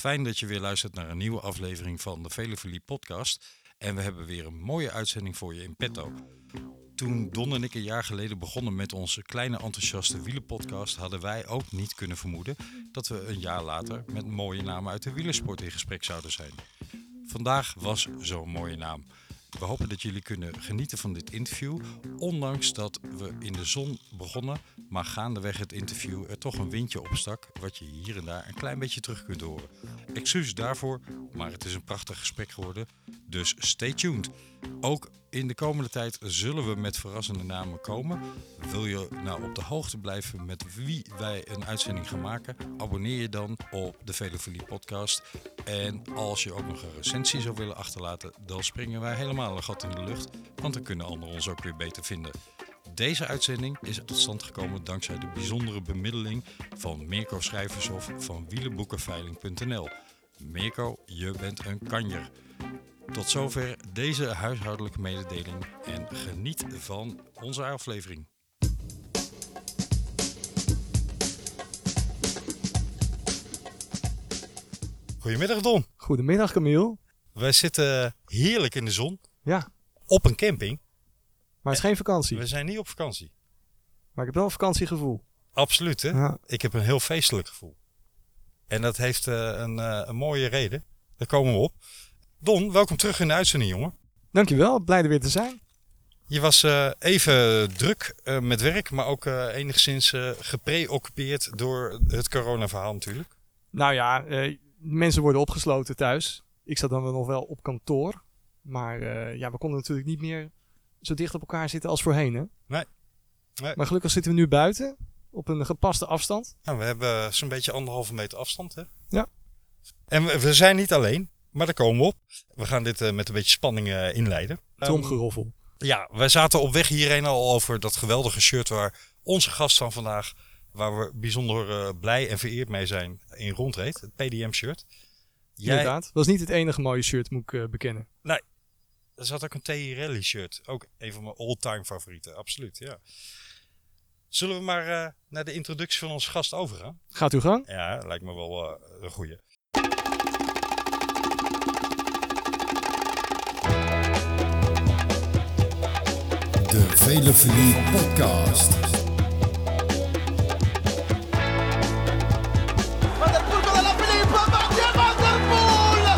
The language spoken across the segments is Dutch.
Fijn dat je weer luistert naar een nieuwe aflevering van de Veleverlie podcast. En we hebben weer een mooie uitzending voor je in petto. Toen Don en ik een jaar geleden begonnen met onze kleine enthousiaste wielenpodcast, hadden wij ook niet kunnen vermoeden dat we een jaar later met mooie namen uit de wielersport in gesprek zouden zijn. Vandaag was zo'n mooie naam. We hopen dat jullie kunnen genieten van dit interview, ondanks dat we in de zon begonnen, maar gaandeweg het interview er toch een windje opstak, wat je hier en daar een klein beetje terug kunt horen. Excuus daarvoor, maar het is een prachtig gesprek geworden, dus stay tuned. Ook in de komende tijd zullen we met verrassende namen komen. Wil je nou op de hoogte blijven met wie wij een uitzending gaan maken? Abonneer je dan op de Velofilie podcast. En als je ook nog een recensie zou willen achterlaten, dan springen wij helemaal een gat in de lucht. Want dan kunnen anderen ons ook weer beter vinden. Deze uitzending is tot stand gekomen dankzij de bijzondere bemiddeling van Mirko Schrijvershof van wielenboekenveiling.nl. Mirko, je bent een kanjer. Tot zover deze huishoudelijke mededeling en geniet van onze aflevering. Goedemiddag Don. Goedemiddag Camille. Wij zitten heerlijk in de zon Ja, op een camping. maar het is geen vakantie. We zijn niet op vakantie. Maar ik heb wel een vakantiegevoel. Absoluut hè. Ja. Ik heb een heel feestelijk gevoel. En dat heeft eh, een, eh, een mooie reden. Daar komen we op. Don, welkom terug in de uitzending jongen. Dankjewel, blij er weer te zijn. Je was eh, even druk eh, met werk, maar ook eh, enigszins gepreoccupeerd door het coronaverhaal natuurlijk. Nou ja, mensen worden opgesloten thuis. Ik zat dan wel nog wel op kantoor. Maar ja, we konden natuurlijk niet meer zo dicht op elkaar zitten als voorheen. Hè? Nee. Nee. Maar gelukkig zitten we nu buiten. Op een gepaste afstand. Nou, we hebben zo'n beetje anderhalve meter afstand. Hè? Ja. En we, we zijn niet alleen, maar daar komen we op. We gaan dit eh, met een beetje spanning eh, inleiden. Ehm, Tromgeroffel. ja, wij zaten op weg hierheen al over dat geweldige shirt waar onze gast van vandaag, waar we bijzonder eh, blij en vereerd mee zijn, in rondreed. Het PDM-shirt. Jij, Inderdaad. Dat was niet het enige mooie shirt, moet ik bekennen. Er zat ook een T.I. Rally shirt. Ook een van mijn all-time favorieten. Absoluut, ja. Zullen we maar naar de introductie van onze gast overgaan? Gaat uw gang? Ja, lijkt me wel een goeie. De Velefilie Podcast.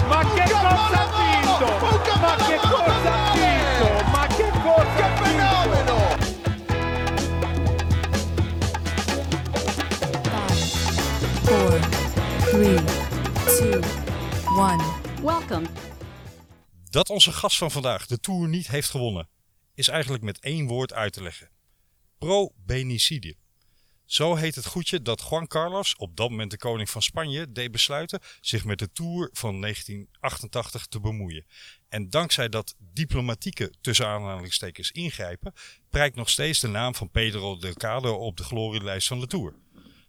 Ma che cosa ha vinto? Ma che cosa ha vinto? Ma che cosa Che ha vinto? fenomeno! four, three, two, one. Welcome. Dat onze gast van vandaag de Tour niet heeft gewonnen, is eigenlijk met één woord uit te leggen. Pro-benicide. Zo heet het goedje dat Juan Carlos, op dat moment de koning van Spanje, deed besluiten zich met de Tour van 1988 te bemoeien. En dankzij dat diplomatieke tussen aanhalingstekens ingrijpen, prijkt nog steeds de naam van Pedro Delgado op de glorielijst van de Tour.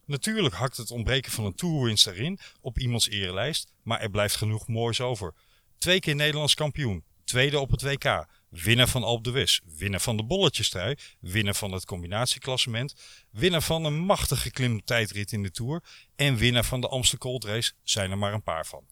Natuurlijk hakt het ontbreken van een tourwinst erin op iemands erelijst, maar er blijft genoeg moois over. Twee keer Nederlands kampioen, tweede op het WK, winnaar van Alpe d'Huez, winnaar van de bolletjestrui, winnaar van het combinatieklassement, winnaar van een machtige klimtijdrit in de Tour en winnaar van de Amstel zijn er maar een paar van.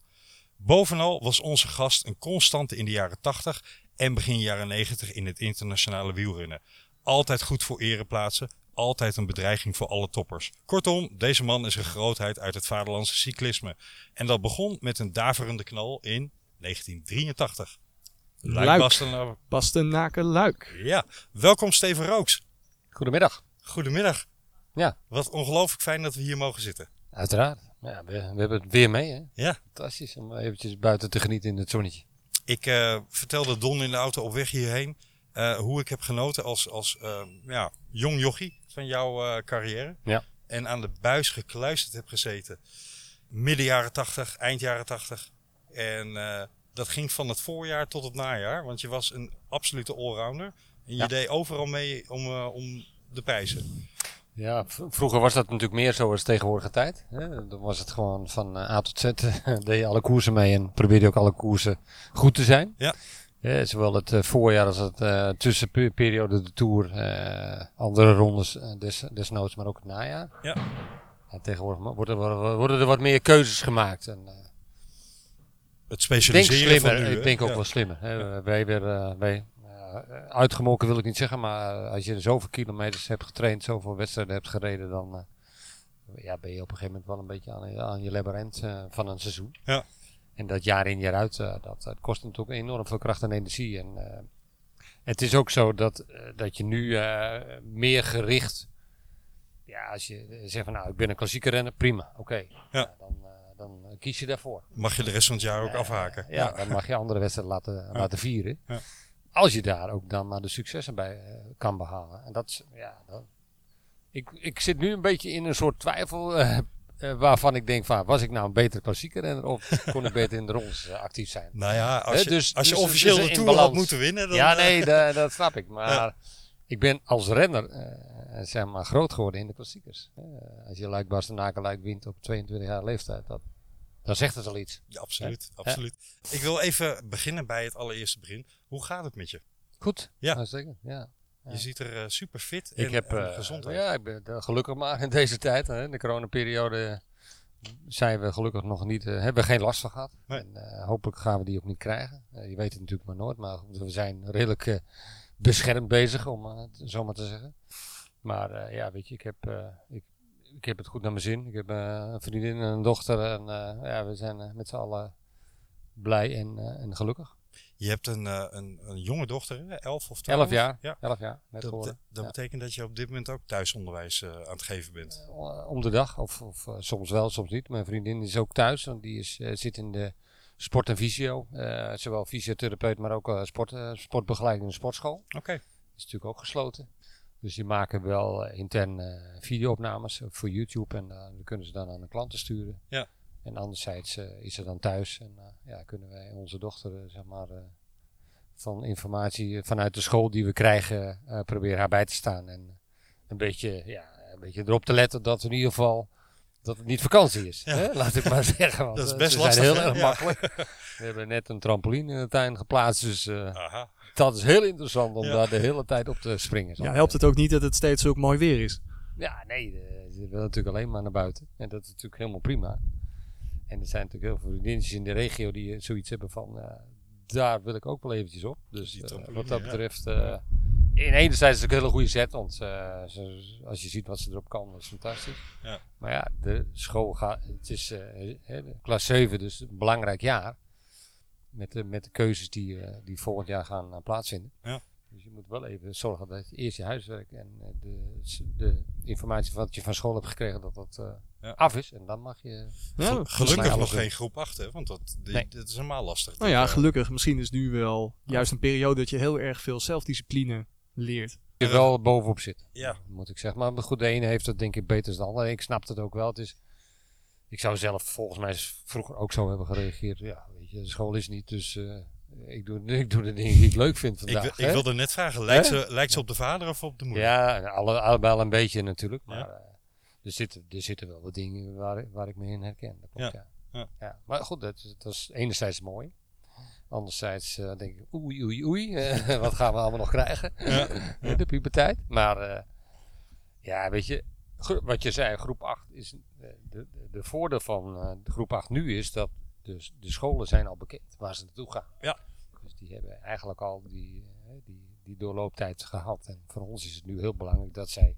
Bovenal was onze gast een constante in de jaren 80 en begin jaren 90 in het internationale wielrennen. Altijd goed voor ereplaatsen, altijd een bedreiging voor alle toppers. Kortom, deze man is een grootheid uit het vaderlandse cyclisme. En dat begon met een daverende knal in 1983. Luik Luik. Bastenaken- Bastenaken Luik. Ja, welkom Steven Rooks. Goedemiddag. Goedemiddag. Ja, Wat ongelooflijk fijn dat we hier mogen zitten. uiteraard. Ja, we, we hebben het weer mee, hè? Ja, Fantastisch om eventjes buiten te genieten in het zonnetje. ik eh, vertelde Don in de auto op weg hierheen eh, hoe ik heb genoten als, als eh, ja, jong jochie van jouw eh, carrière. Ja. En aan de buis gekluisterd heb gezeten. Midden jaren 80, eind jaren 80. En eh, dat ging van het voorjaar tot het najaar. Want je was een absolute allrounder. En je Ja. deed overal mee om, eh, om de prijzen. Ja, vroeger was dat natuurlijk meer zo als tegenwoordige tijd. Hè? Dan was het gewoon van eh, A tot Z. deed je alle koersen mee en probeerde je ook alle koersen goed te zijn. Ja. Ja, zowel het eh, voorjaar als het tussenperiode de Tour. andere rondes des, desnoods, maar ook het najaar. Ja. Ja, tegenwoordig er- worden er wat meer keuzes gemaakt. En, eh, Het Ik denk slimmer. van nu. ik denk ook Ja. wel slimmer. Hè. Wij weer, eh, wij, eh, uitgemolken wil ik niet zeggen, maar als je zoveel kilometers hebt getraind, zoveel wedstrijden hebt gereden, dan eh, ja, ben je op een gegeven moment wel een beetje aan, aan je labyrinth eh, van een seizoen. Ja. En dat jaar in jaar uit, eh, dat, dat kost natuurlijk enorm veel kracht en energie. En eh, het is ook zo dat, eh, dat je nu eh, meer gericht, ja, als je zegt van nou, ik ben een klassieke renner, prima, oké. Ja. dan, eh, dan kies je daarvoor. Mag je de rest van het jaar ook Eh, afhaken. Ja, dan mag je andere wedstrijden laten, laten vieren. Ja. Als je daar ook dan maar de successen bij eh, kan behalen. En dat is, ja, dat, ik, ik zit nu een beetje in een soort twijfel eh, eh, waarvan ik denk van, was ik nou een betere klassieker renner of kon ik beter in de rondes eh, actief zijn? Nou ja, als je, dus- als je dus- officieel dus de in Tour had moeten winnen, dan... ja, eh, nee, da- dat snap ik. Maar ik ben als renner eh, zeg maar groot geworden in de klassiekers. Eh, als je Luik Bastenaken Luik wint op 22 jaar leeftijd, dat, dan zegt het al iets. Ja, absoluut, absoluut. Ik wil even beginnen bij het allereerste begin. Hoe gaat het met je? Goed, Ja. hartstikke, ja. Je ziet er eh, super fit en, Ik heb en eh, gezond uit. Ja, ik ben eh, gelukkig maar in deze tijd. Hè, in de coronaperiode zijn we gelukkig nog niet, hebben we geen last van gehad. Nee. En hopelijk gaan we die ook niet krijgen. Je weet het natuurlijk maar nooit, maar we zijn redelijk beschermd bezig, om het zo maar te zeggen. Maar ja, weet je, ik heb, ik, ik heb het goed naar mijn zin. Ik heb eh, een vriendin en een dochter en eh, ja, we zijn eh, met z'n allen blij en, en gelukkig. Je hebt een, een, een jonge dochter, hè? 11 of 12? Elf jaar, Ja. elf jaar net Dat, geworden. dat, Ja. betekent dat je op dit moment ook thuisonderwijs aan het geven bent. Om de dag, of, of soms wel, soms niet. Mijn vriendin is ook thuis, want die is, zit in de sport en visio. Eh, zowel fysiotherapeut, maar ook sport, sportbegeleiding in de sportschool. Oké. is natuurlijk ook gesloten. Dus die maken wel eh, intern eh, videoopnames voor YouTube en eh, die kunnen ze dan aan de klanten sturen. Ja. En anderzijds eh, is ze dan thuis en eh, ja, kunnen wij onze dochter, eh, zeg maar, eh, van informatie vanuit de school die we krijgen, eh, proberen haar bij te staan. En een beetje, ja, een beetje erop te letten dat in ieder geval dat het niet vakantie is. Ja. Hè? Laat ik maar zeggen. Want, Dat is eh, best lastig, zijn heel hè? erg Ja. makkelijk. We hebben net een trampoline in de tuin geplaatst, dus eh, Aha. Dat is heel interessant om Ja. daar de hele tijd op te springen. Ja, helpt het ook niet dat het steeds ook mooi weer is. Ja, nee, eh, ze wil natuurlijk alleen maar naar buiten. En dat is natuurlijk helemaal prima. En er zijn natuurlijk heel veel vriendinnetjes in de regio die eh, zoiets hebben van, eh, daar wil ik ook wel eventjes op. Dus wat dat betreft, eh in enerzijds is het een hele goede set, want ze- als je ziet wat ze erop kan, dat is fantastisch. Ja. Maar ja, de school gaat, het is klas 7, dus een belangrijk jaar. Met de, met de keuzes die, eh, die volgend jaar gaan eh, plaatsvinden. Ja. Dus je moet wel even zorgen dat je eerst je huiswerk en eh, de, de informatie wat je van school hebt gekregen, dat dat eh, Ja. af is. En dan mag je... Ja, Gel- gelukkig nog doen. geen groep 8, hè? Want dat, die, Nee. dat is helemaal lastig. nou ja, Dat, gelukkig. Misschien is nu wel juist een periode dat je heel erg veel zelfdiscipline leert. Je wel bovenop zitten, Ja, moet ik zeggen. Maar goed, de ene heeft het denk ik beter dan de ander. Ik snap het ook wel. Het is, ik zou zelf volgens mij vroeger ook zo hebben gereageerd. Ja, je, de school is niet, dus eh, ik, doe, ik doe de dingen die ik leuk vind ik, vandaag. ik hè? wilde net vragen, lijkt ze, lijkt ze op de vader of op de moeder? Ja, alle, allebei een beetje natuurlijk. Maar Ja. eh, er, zitten, er zitten wel wat dingen waar, waar ik me in herken. Dat klopt, ja. Ja. Ja. Maar goed, dat, is- dat is enerzijds mooi. Anderzijds eh, denk ik, oei, oei, oei. wat gaan we allemaal nog krijgen? Ja. de puberteit. Maar ja, weet je, wat je zei, groep 8 is. de, de, de voordeel van groep 8 nu is dat de, de scholen zijn al bekend waar ze naartoe gaan. Ja. Dus die hebben eigenlijk al die, die, die doorlooptijd gehad. En voor ons is het nu heel belangrijk dat zij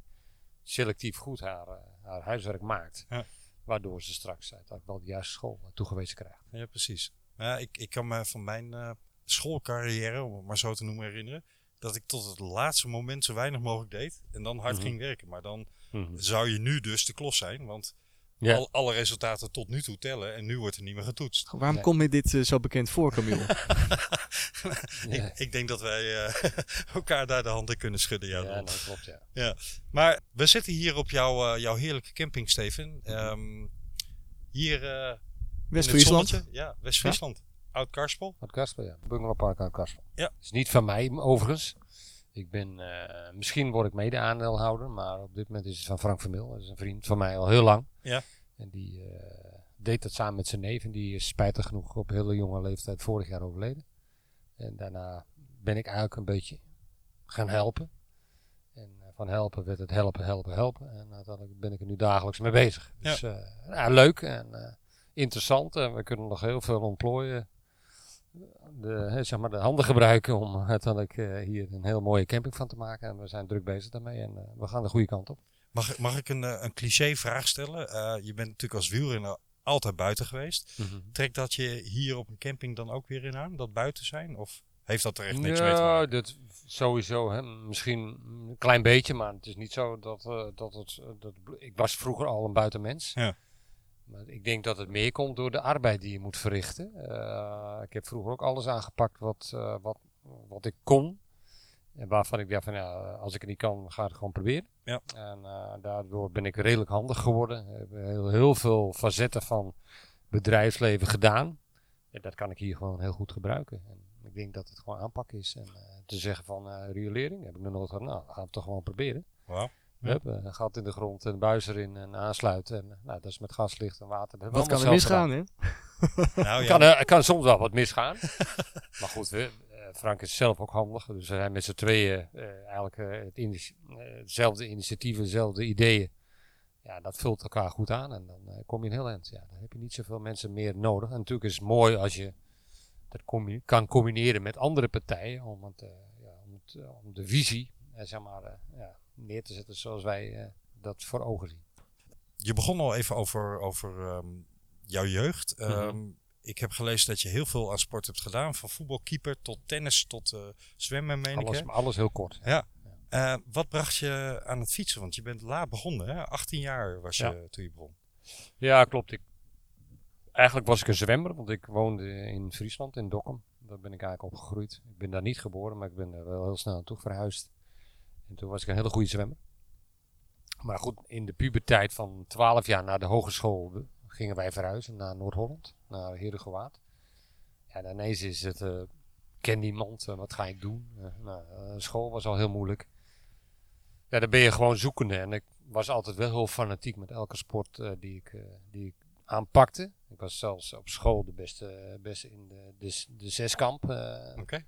selectief goed haar, eh, haar huiswerk maakt. Ja. Waardoor ze straks uiteindelijk wel de juiste school eh, toegewezen krijgt. Ja, precies. Ja, ik, ik kan me van mijn eh, schoolcarrière, om het maar zo te noemen, herinneren. Dat ik tot het laatste moment zo weinig mogelijk deed. En dan hard Mhm. ging werken. Maar dan zou je nu dus de klos zijn. Want Ja. al, alle resultaten tot nu toe tellen. En nu wordt er niet meer getoetst. Waarom Nee. komt me dit eh, zo bekend voor, Camille? Ja. Ik, ik denk dat wij eh, elkaar daar de handen kunnen schudden. Ja, Ja, nee, klopt ja. Ja, maar we zitten hier op jouw, eh, jouw heerlijke camping, Steven. Ehm, hier eh, West-Friesland. Ja, West-Friesland. Oud-Karspel. Uit Kaspel, ja. Bungalowpark uit Kaspel. Ja. is niet van mij, overigens. Ik ben, eh, misschien word ik mede-aandeelhouder, maar op dit moment is het van Frank Vermil. Dat is een vriend van mij al heel lang. Ja. En die eh, deed dat samen met zijn neef. En die is spijtig genoeg op hele jonge leeftijd vorig jaar overleden. En daarna ben ik eigenlijk een beetje gaan helpen. En eh, van helpen werd het helpen, helpen, helpen. En uiteindelijk ben ik er nu dagelijks mee bezig. Dus ja, leuk en interessant. En we kunnen nog heel veel ontplooien de, zeg maar de handen gebruiken om uiteindelijk eh, hier een heel mooie camping van te maken. En we zijn druk bezig daarmee en eh, we gaan de goede kant op. Mag, ik- mag ik een, eh, een cliché vraag stellen? Je bent natuurlijk als wielrenner altijd buiten geweest. Trekt dat je hier op een camping dan ook weer in aan? Dat buiten zijn? Of heeft dat er echt niks mee te Ja, maken? dat sowieso. Hè. Misschien een klein beetje, maar het is niet zo dat, dat het. dat, ik was vroeger al een buitenmens. Ja. Maar ik denk dat het meer komt door de arbeid die je moet verrichten. Eh, ik heb vroeger ook alles aangepakt wat, eh, wat, wat ik kon. En waarvan ik dacht van ja, als ik het niet kan, ga ik het gewoon proberen. Ja. En eh, daardoor ben ik redelijk handig geworden. Ik heb heel, heel veel facetten van bedrijfsleven gedaan. En dat kan ik hier gewoon heel goed gebruiken. En ik denk dat het gewoon aanpak is. En te zeggen van riolering, heb ik nog nooit gedaan. Nou, gaan we het toch gewoon proberen. Ja. Hup, eh, een gat in de grond, een buis erin en aansluiten. En, eh, nou, dat is met gaslicht en water. Dat Wat kan er misgaan, hè? Nou ja, kan, er kan soms wel wat misgaan. maar goed, we, eh, Frank is zelf ook handig. Dus we zijn met z'n tweeën eh, eigenlijk eh, het eh, hetzelfde initiatieven, dezelfde ideeën. Ja, dat vult elkaar goed aan en dan eh, kom je een heel eind. Ja, dan heb je niet zoveel mensen meer nodig. En natuurlijk is het mooi als je dat combi- kan combineren met andere partijen om, het, eh, ja, om, het, eh, om de visie eh, zeg maar, eh, ja, neer te zetten zoals wij eh, dat voor ogen zien. je begon al even over, over ehm, jouw jeugd. Mhm. Ehm, Ik heb gelezen dat je heel veel aan sport hebt gedaan. Van voetbalkeeper tot tennis tot eh, zwemmen, meen ik. Alles, hè? alles heel kort. Ja. Eh, wat bracht je aan het fietsen? Want je bent laat begonnen, hè? 18 jaar was je Ja. toen je begon. Ja, klopt. Ik, eigenlijk was ik een zwemmer, want ik woonde in Friesland, in Dokkum. Daar ben ik eigenlijk opgegroeid. Ik ben daar niet geboren, maar ik ben er wel heel snel naartoe verhuisd. En toen was ik een hele goede zwemmer. Maar goed, in de puberteit van 12 jaar naar de hogeschool gingen wij verhuizen naar Noord-Holland, naar Heerdegewaard. Ja, en ineens is het, ik ken niemand, eh, wat ga ik doen? Eh, nou, school was al heel moeilijk. Ja, dan ben je gewoon zoekende. En ik was altijd wel heel fanatiek met elke sport die, ik, die ik aanpakte. Ik was zelfs op school de beste, beste in de, de, de zeskamp Oké.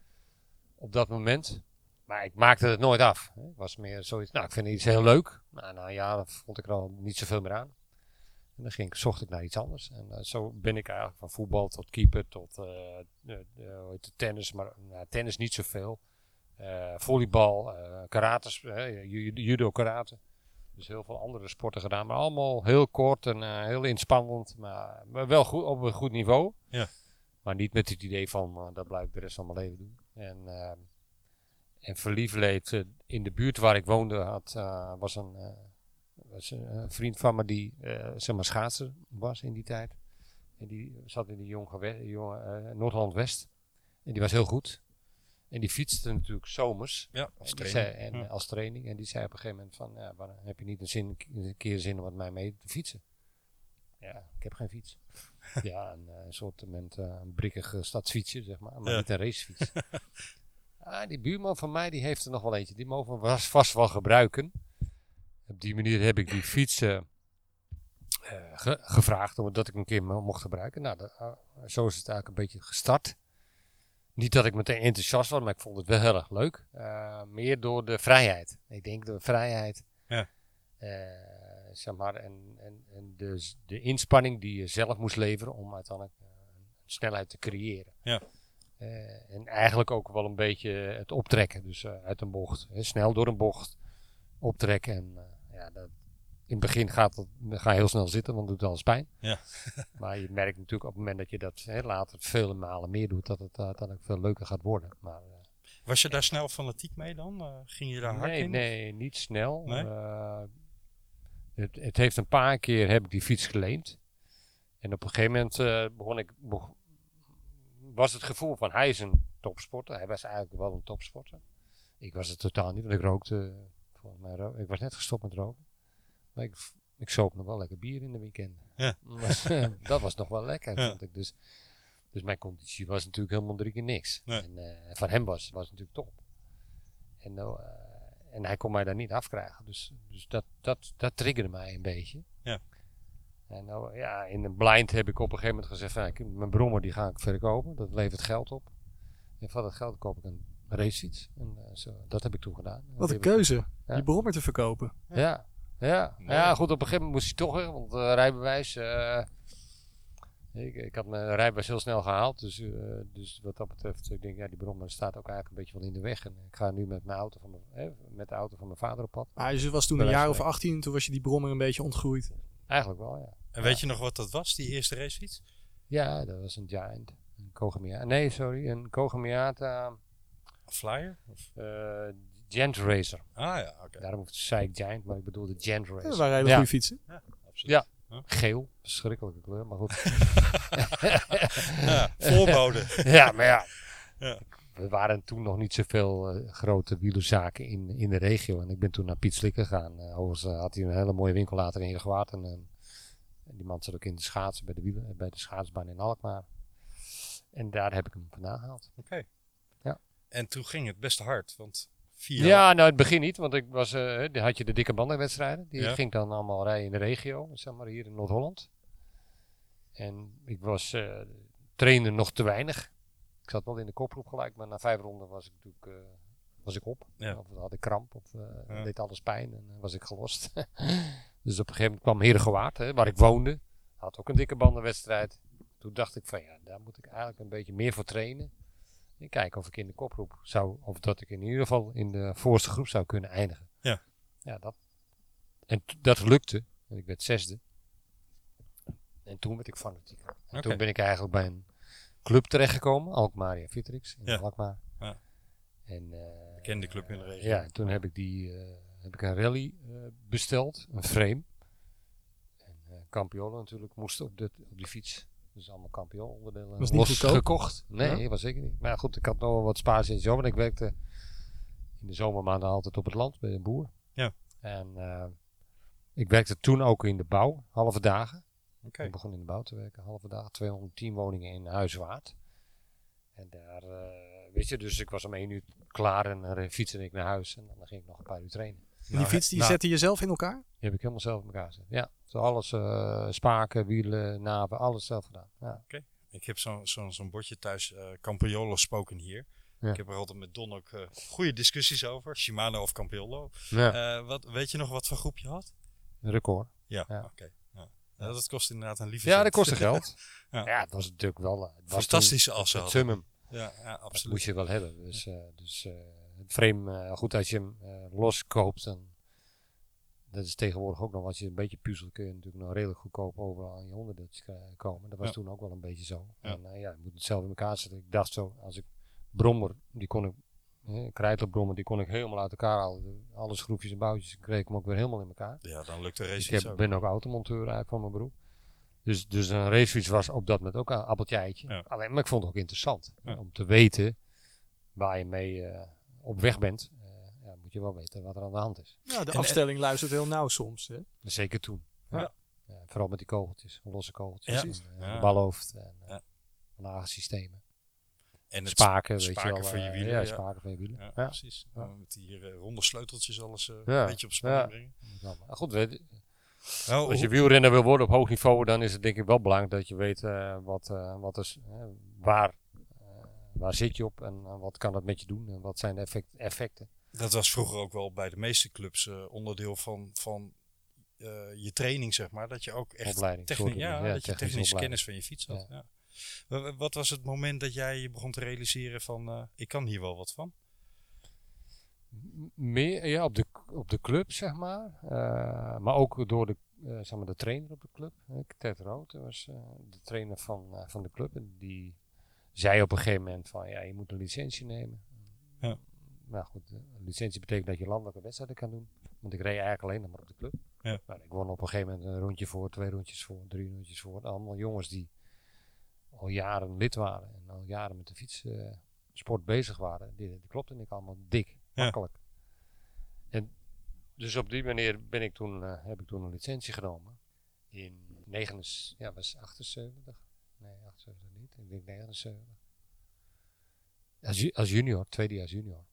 op dat moment. Maar ik maakte het nooit af. Ik was meer zoiets, nou ik vind iets heel leuk. Nou, na een jaar vond ik er al niet zoveel meer aan. En dan ging ik, zocht ik naar iets anders. En eh, zo ben ik eigenlijk van voetbal tot keeper tot heet het, tennis. Maar nou, tennis niet zoveel. Volleybal, karate, ju- judo, karate. Dus heel veel andere sporten gedaan. Maar allemaal heel kort en heel inspannend. Maar, maar wel goed, op een goed niveau. Ja. Maar niet met het idee van dat blijf ik de rest van mijn leven doen. En, eh, en verliefdheid eh, in de buurt waar ik woonde had, eh, was een, eh, was een vriend van me die zeg maar schaatser was in die tijd. En die zat in de jonge, jonge eh, Noord-Holland-West. En die was heel goed. En die fietste natuurlijk zomers. Ja, als zei- en, Ja. als training. En die zei op een gegeven moment van, ja, waarom heb je niet een, zin, een keer zin om met mij mee te fietsen? Ja, ik heb geen fiets. ja, een, een soort moment, een brikkig stadsfietsje, zeg maar. Maar Ja. niet een racefiets. ah, die buurman van mij, die heeft er nog wel eentje. Die mogen we vast wel gebruiken. Op die manier heb ik die fiets eh, eh, ge- gevraagd, omdat ik hem een keer mo- mocht gebruiken. Nou, dat, ah, zo is het eigenlijk een beetje gestart. Niet dat ik meteen enthousiast was, maar ik vond het wel heel erg leuk. Eh, meer door de vrijheid. Ik denk de vrijheid. Ja. eh, zeg maar, en, en, en de, de inspanning die je zelf moest leveren om uiteindelijk een snelheid te creëren. Ja. Eh, en eigenlijk ook wel een beetje het optrekken. Dus eh, uit een bocht. hè, snel door een bocht optrekken. En eh, ja, dat, in het begin gaat het, ga je heel snel zitten, want het doet alles pijn. Ja. maar je merkt natuurlijk op het moment dat je dat hè, later vele malen meer doet, dat het uiteindelijk veel leuker gaat worden. Maar, Was je daar snel fanatiek mee dan? Ging je daar hard in? Nee, niet snel. Nee? Het, het, heeft een paar keer heb ik die fiets geleend. En op een gegeven moment begon ik, begon, was het gevoel van hij is een topsporter. Hij was eigenlijk wel een topsporter. Ik was het totaal niet, want ik rookte. Volgens mij ro ik was net gestopt met roken. Maar ik, ik zoop nog wel lekker bier in de weekend. Ja. Was, dat was nog wel lekker, ja. vond ik. Dus, dus mijn conditie was natuurlijk helemaal drie keer niks. Nee. En uh, van hem was was natuurlijk top. En, uh, en hij kon mij daar niet afkrijgen. Dus, dus dat, dat, dat triggerde mij een beetje. En nou, ja, in een blind heb ik op een gegeven moment gezegd: nou, ik, mijn brommer die ga ik verkopen. Dat levert geld op. En van dat geld koop ik een racefiets. En uh, zo, dat heb ik toen gedaan. Wat een keuze. Ja. Je brommer te verkopen. Ja. Ja, ja. ja goed, op een gegeven moment moest hij toch, hè, want uh, rijbewijs. Uh, Ik, ik had mijn rijbewijs heel snel gehaald. Dus, eh, dus wat dat betreft, ik denk, ja, die brommer staat ook eigenlijk een beetje wel in de weg. En ik ga nu met, mijn auto van mijn, eh, met de auto van mijn vader op pad. Maar je was toen een jaar of van 18, toen was je die brommer een beetje ontgroeid. Eigenlijk wel, ja. En weet je nog wat dat was, die eerste racefiets? Ja, dat was een Giant. Een Kogamiata. Nee, sorry. Een Kogamiata Flyer? Of? eh Gent Racer. Ah ja, oké. Daarom zei ik Giant, maar ik bedoelde Gent Racer. Dat waren hele Ja. goede fietsen. Absoluut. Ja. Geel, verschrikkelijke kleur, maar goed. Ja, voorbode. ja, maar ja. Ja. We waren toen nog niet zoveel eh, grote wielerzaken in, in de regio. En ik ben toen naar Piet Slikker gegaan. Eh, overigens eh, had hij een hele mooie winkel later in Gewaard. En, eh, en die man zat ook in de schaatsen bij de, wielen, bij de schaatsbaan in Alkmaar. En daar heb ik hem vandaan gehaald. Oké. Ja. En toen ging het best hard, want vier Ja, nou het begin niet, want ik was, dan had je de dikke bandenwedstrijden. Die Ja. ging dan allemaal rijden in de regio, zeg maar hier in Noord-Holland. En ik was, trainde nog te weinig. Ik zat wel in de kopgroep gelijk, maar na vijf ronden was ik natuurlijk eh, was ik op. Ja. Of had ik kramp, of eh, Ja. deed alles pijn en eh, was ik gelost. dus op een gegeven moment kwam Herengewaard, hè, waar ik woonde. Had ook een dikke bandenwedstrijd. Toen dacht ik van ja, daar moet ik eigenlijk een beetje meer voor trainen. En kijken of ik in de kopgroep zou, of dat ik in ieder geval in de voorste groep zou kunnen eindigen. Ja. Ja, dat. En dat lukte. En ik werd zesde. En toen werd ik fanatiek. En toen ben ik eigenlijk bij een club terechtgekomen, Alkmaria Vitrix in Ja. Alkmaar. Ja. En, eh, Bekende club in de regio. Ja, toen heb ik, die, eh, heb ik een rally eh, besteld, een frame. En eh Campiolo natuurlijk moest op, de, op die fiets. Dus allemaal Campiolo onderdelen Was niet los gekocht. Nee, Ja. was zeker niet. Maar ja, goed, ik had nog wel wat spaarcentjes over. want Ik werkte in de zomermaanden altijd op het land bij een boer. Ja. En eh, ik werkte toen ook in de bouw, halve dagen. Oké. Ik begon in de bouw te werken, halve dagen, 210 woningen in Huiswaard. En daar, eh, weet je, dus ik was om één uur klaar en dan fietste ik naar huis en dan ging ik nog een paar uur trainen. En die Nou, fiets die nou, zette je zelf in elkaar? Die heb ik helemaal zelf in elkaar gezet. Ja, zo alles, eh, spaken, wielen, naven, alles zelf gedaan. Ja. Ik heb zo'n zo'n zo'n bordje thuis, eh Campiolo spoken hier. Ja. Ik heb er altijd met Don ook eh, goede discussies over, Shimano of Campiolo. Ja. Eh, wat, weet je nog wat voor groep je had? Een record. Ja, Ja. oké. Ja. Ja, dat kost inderdaad een lieve Ja, dat kostte geld. Ja. ja. het was natuurlijk wel... eh, Het was Fantastische assen Het summum. Ja, ja Dat absoluut. moest je wel hebben. Dus, eh, dus eh, het frame, eh, goed als je hem eh, los koopt, dan dat is tegenwoordig ook nog, als je een beetje puzzelt, kun je natuurlijk nog redelijk goedkoop overal aan je onderdeeltjes komen. Dat was Ja. toen ook wel een beetje zo. Ja. En ja, je moet het zelf in elkaar zetten. Ik dacht zo, als ik brommer, die kon ik, eh, krijtelbrommer, die kon ik helemaal uit elkaar halen. Alle schroefjes en boutjes kreeg ik hem ook weer helemaal in elkaar. Ja, dan lukt de Ik race heb, ook. ben ook automonteur eigenlijk van mijn beroep. Dus, dus een racefiets was op dat moment ook een appeltje eitje. Ja. Alleen, maar ik vond het ook interessant. Ja. Om te weten waar je mee eh, op weg bent. eh, ja, moet je wel weten wat er aan de hand is. Ja, de En- afstelling luistert heel nauw soms. Hè? Zeker toen. Ja. Ja, vooral met die kogeltjes, losse kogeltjes. Ja. En, de balhoofd en uh, Ja. lage systemen. En het Spaken, weet spaken je wel. voor je eh, wielen, Ja, ja. spaken voor je wielen. Ja, Ja. precies. Ja. Met die eh, ronde sleuteltjes alles eh, Ja. een beetje op spanning Ja. brengen. Goed, weet, Nou, als je wielrenner wil worden op hoog niveau, dan is het denk ik wel belangrijk dat je weet eh, wat, eh, wat is, eh, waar, eh, waar zit je op en eh, wat kan dat met je doen en wat zijn de effect, effecten. dat was vroeger ook wel bij de meeste clubs eh, onderdeel van, van eh, je training, zeg maar. Dat je ook echt Opleiding, techni- soort ja. Ja, dat je technische kennis van je fiets had. Ja. Wa- Wat was het moment dat jij je begon te realiseren van, eh, ik kan hier wel wat van? Meer ja, op, de, op de club, zeg maar. Eh, maar ook door de, eh, zeg maar de trainer op de club. Ted Rood was de trainer van, van de club. En die zei op een gegeven moment van ja, je moet een licentie nemen. Ja. Nou goed, een licentie betekent dat je landelijke wedstrijden kan doen. Want ik reed eigenlijk alleen nog maar op de club. Ja. Nou, ik won op een gegeven moment een rondje voor, twee rondjes voor, drie rondjes voor. Allemaal jongens die al jaren lid waren en al jaren met de fietssport bezig waren. Die, die klopte ik allemaal dik, Ja. makkelijk. En dus op die manier ben ik toen, eh, heb ik toen een licentie genomen. In 79, ja, was 78. Nee, 78 niet. Ik denk 79. Als, ju- als junior, tweedejaars junior.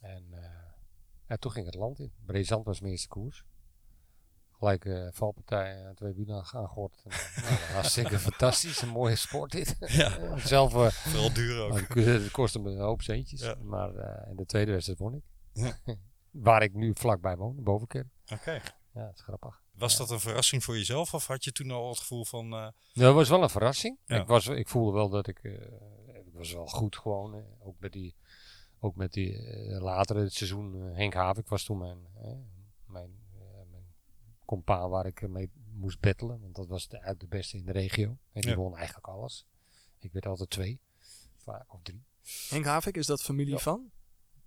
En eh, ja, toen ging het land in. Brezant was mijn eerste koers. Gelijk eh, valpartij, eh, twee wielen aangegord. Nou, hartstikke fantastisch, een mooie sport dit. Ja. Zelf, eh, Vooral duur ook. het ko- Het kostte me een hoop centjes. Ja. Maar in de tweede wedstrijd won ik. Ja. Waar ik nu vlakbij woon, in Bovenkerk. Oké. Ja, dat is grappig. Was dat een verrassing voor jezelf of had je toen al het gevoel van... Nou, dat was wel een verrassing. Ja. Ik, was, ik voelde wel dat ik, ik was wel goed gewoon. ook met die, ook met die later in het seizoen, Henk Havik was toen mijn, mijn compaan waar ik eh, mee moest battelen. Want dat was de, eigenlijk de beste in de regio. En die Ja. won eigenlijk alles. Ik werd altijd twee, vaak of drie. Henk Havik, is dat familie Ja. van?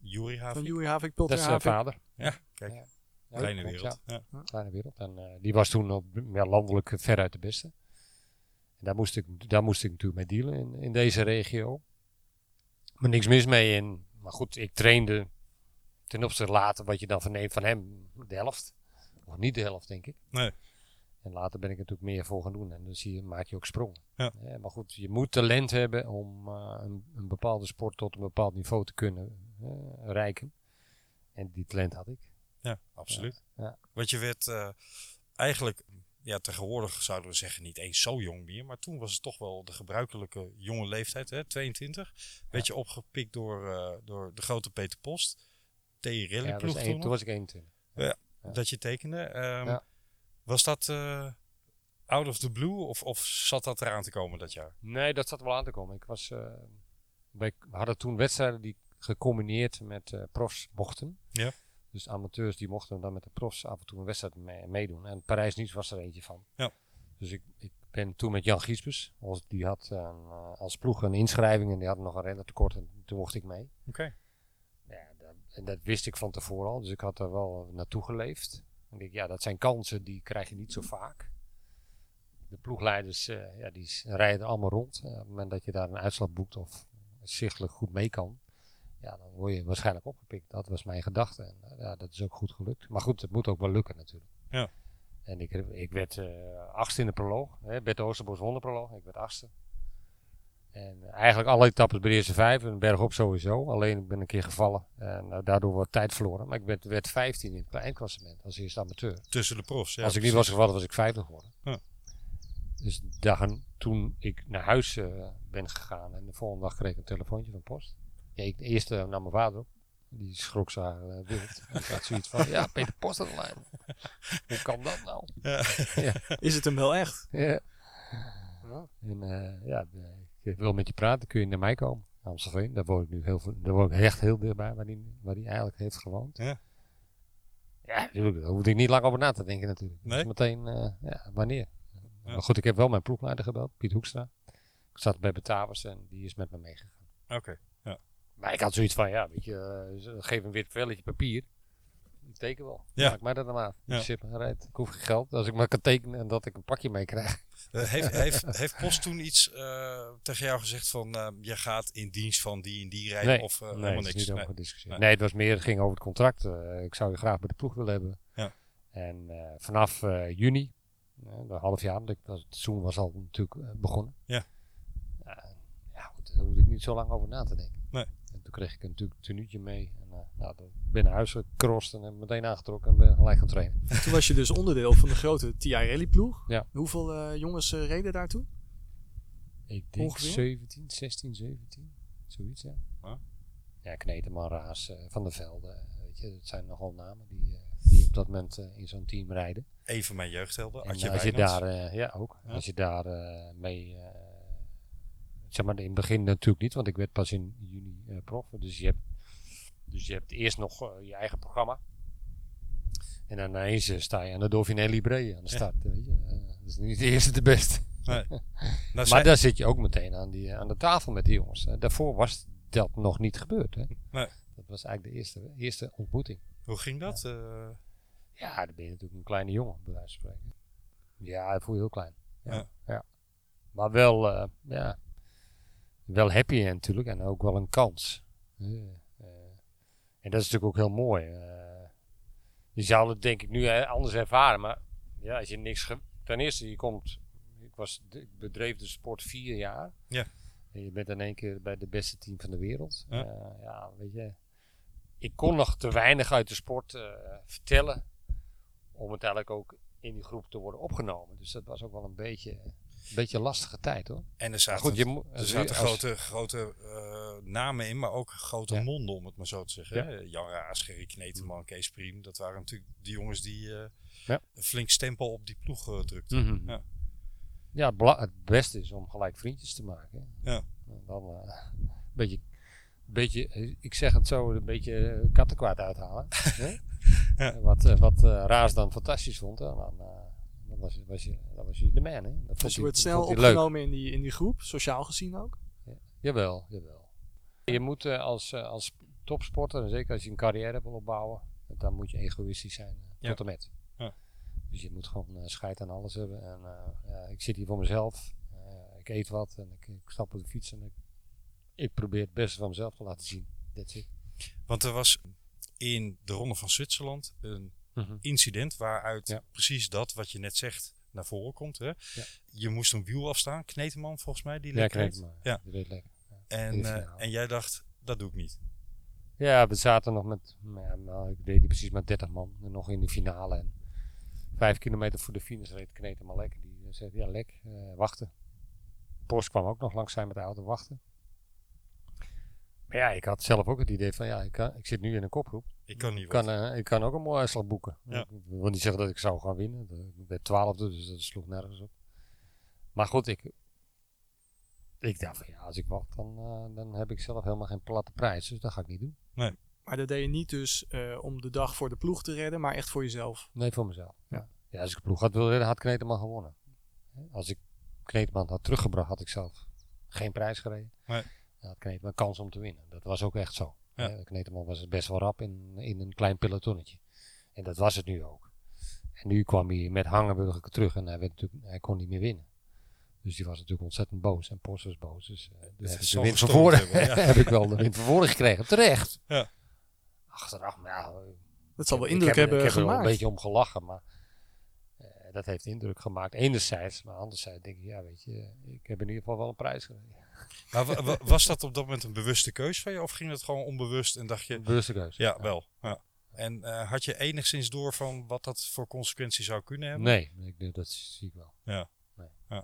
Van Havik? Joey Havik, Dat Pulter is zijn Havik? vader. Ja, kijk. Ja. Ja, Kleine wereld. ja. Ja. kleine wereld. En eh, die was toen op, ja, landelijk veruit de beste. En daar moest ik, daar moest ik natuurlijk mee dealen in, in deze regio. Maar niks mis mee. En, maar goed, ik trainde ten opzichte later wat je dan verneemt van hem, de helft. Of niet de helft, denk ik. Nee. En later ben ik er natuurlijk meer voor gaan doen. En dan zie je, maak je ook sprongen. Ja. maar goed, je moet talent hebben om eh, een, een bepaalde sport tot een bepaald niveau te kunnen eh, reiken. En die talent had ik. Ja, absoluut. Ja. Want je werd eh, eigenlijk, ja, tegenwoordig zouden we zeggen niet eens zo jong meer, maar toen was het toch wel de gebruikelijke jonge leeftijd, hè, 22. Werd je opgepikt door, door de grote Peter Post, T. Rally Ja, was toen, nog, was ik 21. Ja. Dat je tekende. Ehm, Ja. Was dat eh, out of the blue of, of zat dat eraan te komen dat jaar? Nee, dat zat wel aan te komen. Ik was, eh, wij we hadden toen wedstrijden die gecombineerd met eh profs mochten. Ja. Dus amateurs die mochten dan met de profs af en toe een wedstrijd mee- meedoen. En Parijs-Nice was er eentje van. Ja. Dus ik, ik ben toen met Jan Giesbus, als, die had een, eh, als ploeg een inschrijving en die had nog een rennertekort en toen mocht ik mee. Oké. En dat wist ik van tevoren al, dus ik had er wel naartoe geleefd. En ik denk, ja, dat zijn kansen die krijg je niet zo vaak. De ploegleiders, eh, ja, die rijden allemaal rond. Op het moment dat je daar een uitslag boekt of zichtelijk goed mee kan, ja, dan word je waarschijnlijk opgepikt. Dat was mijn gedachte. En eh, ja, dat is ook goed gelukt. Maar goed, het moet ook wel lukken natuurlijk. Ja. En ik, ik werd eh achtste in de proloog. Hè. Bert Oosterbos won de proloog. Ik werd achtste. En eigenlijk alle etappes bij de eerste vijf. En bergop sowieso. Alleen ik ben een keer gevallen. En eh, daardoor wordt tijd verloren. Maar ik werd, werd 15 in het eindklassement als eerste amateur. Tussen de profs. Ja, als ik niet was gevallen was ik vijfde geworden. Ja. Dus daar, toen ik naar huis eh, ben gegaan. En de volgende dag kreeg ik een telefoontje van post. Ja, ik, eerst eh, nam mijn vader op. Die schrok zo uh, wild. ik had zoiets van, ja, Peter Post aan de lijn. Hoe kan dat nou? Is het hem wel echt? Ja. En eh, ja, eh, ik wil met je praten, kun je naar mij komen. Amstelveen, daar woon ik nu heel, veel- daar woon ik echt heel dichtbij, waar hij waar die eigenlijk heeft gewoond. Ja. Ja, natuurlijk, daar hoefde ik niet lang over na te denken natuurlijk. Nee? Dus meteen, eh, ja, wanneer? Ja. Maar goed, ik heb wel mijn ploegleider gebeld, Piet Hoekstra. Ik zat bij Betavers en die is met me meegegaan. Oké. Maar ik had zoiets van, ja, weet je, eh, geef een wit velletje papier. Ik teken wel. Ja. Maak mij dat dan maar. Ja. Ja. Shit, rijdt. Ik hoef geen geld. Als ik maar kan tekenen en dat ik een pakje mee krijg. Eh, heeft, heeft, heeft Post toen iets eh, tegen jou gezegd van eh, je gaat in dienst van die en die rijden Nee, of nee, helemaal niks? niet Nee. over gediscussieerd. Nee. Nee. het was meer, het ging over het contract. Ik zou je graag bij de ploeg willen hebben. Ja. En vanaf juni, een half jaar, want ik, het seizoen was al natuurlijk begonnen. Ja. Ja, daar hoefde ik niet zo lang over na te denken. Nee. En toen kreeg ik natuurlijk een tenuutje mee. En uh, nou, dan ben naar huis gecrossed en heb meteen aangetrokken en ben gelijk gaan trainen. Toen was je dus onderdeel van de grote TI Rally ploeg. Ja. Hoeveel eh, jongens eh, reden daartoe? Ik denk Ongeveer? 17, 16, 17. Zoiets, ja. Ja. Ja, Kneteman, Raas, eh, Van der Velde. weet je, dat zijn nogal namen die, eh, die op dat moment eh, in zo'n team rijden. Een van mijn jeugdhelden, En als je Wijnands. daar, eh, ja ook, als je daar eh, mee, eh, zeg maar in het begin natuurlijk niet, want ik werd pas in juni eh, prof. Dus je hebt, dus je hebt eerst nog eh, je eigen programma. En dan ineens eh, sta je aan de Dauphiné Libre aan de Ja. start, weet je. Dat is niet de eerste de beste. Nee. Maar daar zit je ook meteen aan, die, aan de tafel met die jongens. Daarvoor was dat nog niet gebeurd. Hè? Nee. Dat was eigenlijk de eerste, eerste ontmoeting. hoe ging dat? Eh, Ja, dan ben je natuurlijk een kleine jongen, bij wijze van spreken. Ja, dat voel je heel klein. Ja. Ja. ja. Maar wel, ja, wel happy natuurlijk en ook wel een kans. Eh, eh, en dat is natuurlijk ook heel mooi. eh. je zou het denk ik nu eh, anders ervaren, maar ja, als je niks... Ten eerste, je komt... Ik, was, ik bedreef de sport vier jaar. Ja. En je bent in één keer bij de beste team van de wereld. Ja. Ja, ja weet je... Ik kon nog te weinig uit de sport eh, vertellen om uiteindelijk ook in die groep te worden opgenomen. Dus dat was ook wel een beetje, beetje lastige tijd hoor. en er zaten, goed, je er zaten grote, grote eh, namen in, maar ook grote Ja. monden, om het maar zo te zeggen. Ja. Jan Raas, Gerry Kneteman, Kees Priem. Dat waren natuurlijk die jongens die eh, Ja. een flink stempel op die ploeg eh, drukten. Mhm. Ja. Ja, het, het beste is om gelijk vriendjes te maken. Ja. En Dan een beetje, beetje, ik zeg het zo, een beetje kattenkwaad uithalen. Ja. Wat, wat Raas dan fantastisch vond, dan, dan was, je- was, je, dan was je de man. Hè? Dat Dus je wordt dat snel leuk. opgenomen in die, in die groep, sociaal gezien ook. Jawel, jawel. Je moet eh, als, eh, als topsporter, en zeker als je een carrière wil opbouwen, dan moet je egoïstisch zijn eh, Ja. tot en met. Ja. Dus je moet gewoon eh, scheid aan alles hebben. En eh, ja, ik zit hier voor mezelf. Eh, ik eet wat en ik, ik stap op de fiets en ik, ik probeer het beste van mezelf te laten zien. That's it. Want er was in de Ronde van Zwitserland een incident waaruit Ja. precies dat wat je net zegt naar voren komt. Hè? Je moest een wiel afstaan, Kneteman volgens mij, die Ja, ik lekker. Ja. Weet lekker. En, eh, en jij dacht, dat doe ik niet. Ja, we zaten nog met, nou ja, nou, ik deed niet precies met 30 man. En nog in de finale. En vijf kilometer voor de finish reed Kneten maar lekker. Die eh, zei, ja lek, eh, wachten. Post kwam ook nog langs zijn met de auto wachten. Maar ja, ik had zelf ook het idee van, ja, ik, kan, ik zit nu in een kopgroep. Ik kan niet Ik kan, eh, ik kan ook een mooie uitslag boeken. Ja. Ik wil niet zeggen dat ik zou gaan winnen. Ik werd twaalfde, dus dat sloeg nergens op. Maar goed, ik, ik dacht van ja, als ik wacht, dan, eh, dan heb ik zelf helemaal geen platte prijs. Dus dat ga ik niet doen. Maar dat deed je niet dus eh, om de dag voor de ploeg te redden, maar echt voor jezelf. Nee, voor mezelf. Ja. Ja, als ik een ploeg had willen redden, had Kneteman gewonnen. Hè, Als ik Kneteman had teruggebracht, had ik zelf geen prijs gereden. Nee. Had Kneteman kans om te winnen. Dat was ook echt zo. Ja. Hè, Kneteman was best wel rap in, in een klein pelotonnetje. En dat was het nu ook. En nu kwam hij met Hangenburger terug en hij, werd natuurlijk, hij kon niet meer winnen. Dus die was natuurlijk ontzettend boos. En Post was boos. Dus eh, heb de wind van hebben, ja. heb ik wel de wind van voren gekregen. Terecht. Ja. Achteraf, maar ja, Dat zal wel indruk heb, er- hebben ik heb er wel gemaakt. een beetje om gelachen, maar eh, dat heeft indruk gemaakt. Enerzijds, maar anderzijds denk ik, ja, weet je, ik heb in ieder geval wel een prijs gereden. Maar wa- wa- was dat op dat moment een bewuste keus van je? Of ging het gewoon onbewust en dacht je, Bewuste keuze. ja, wel. Ja. En eh, had je enigszins door van wat dat voor consequenties zou kunnen hebben? Nee, ik, dat zie ik wel. Ja. Nee. ja.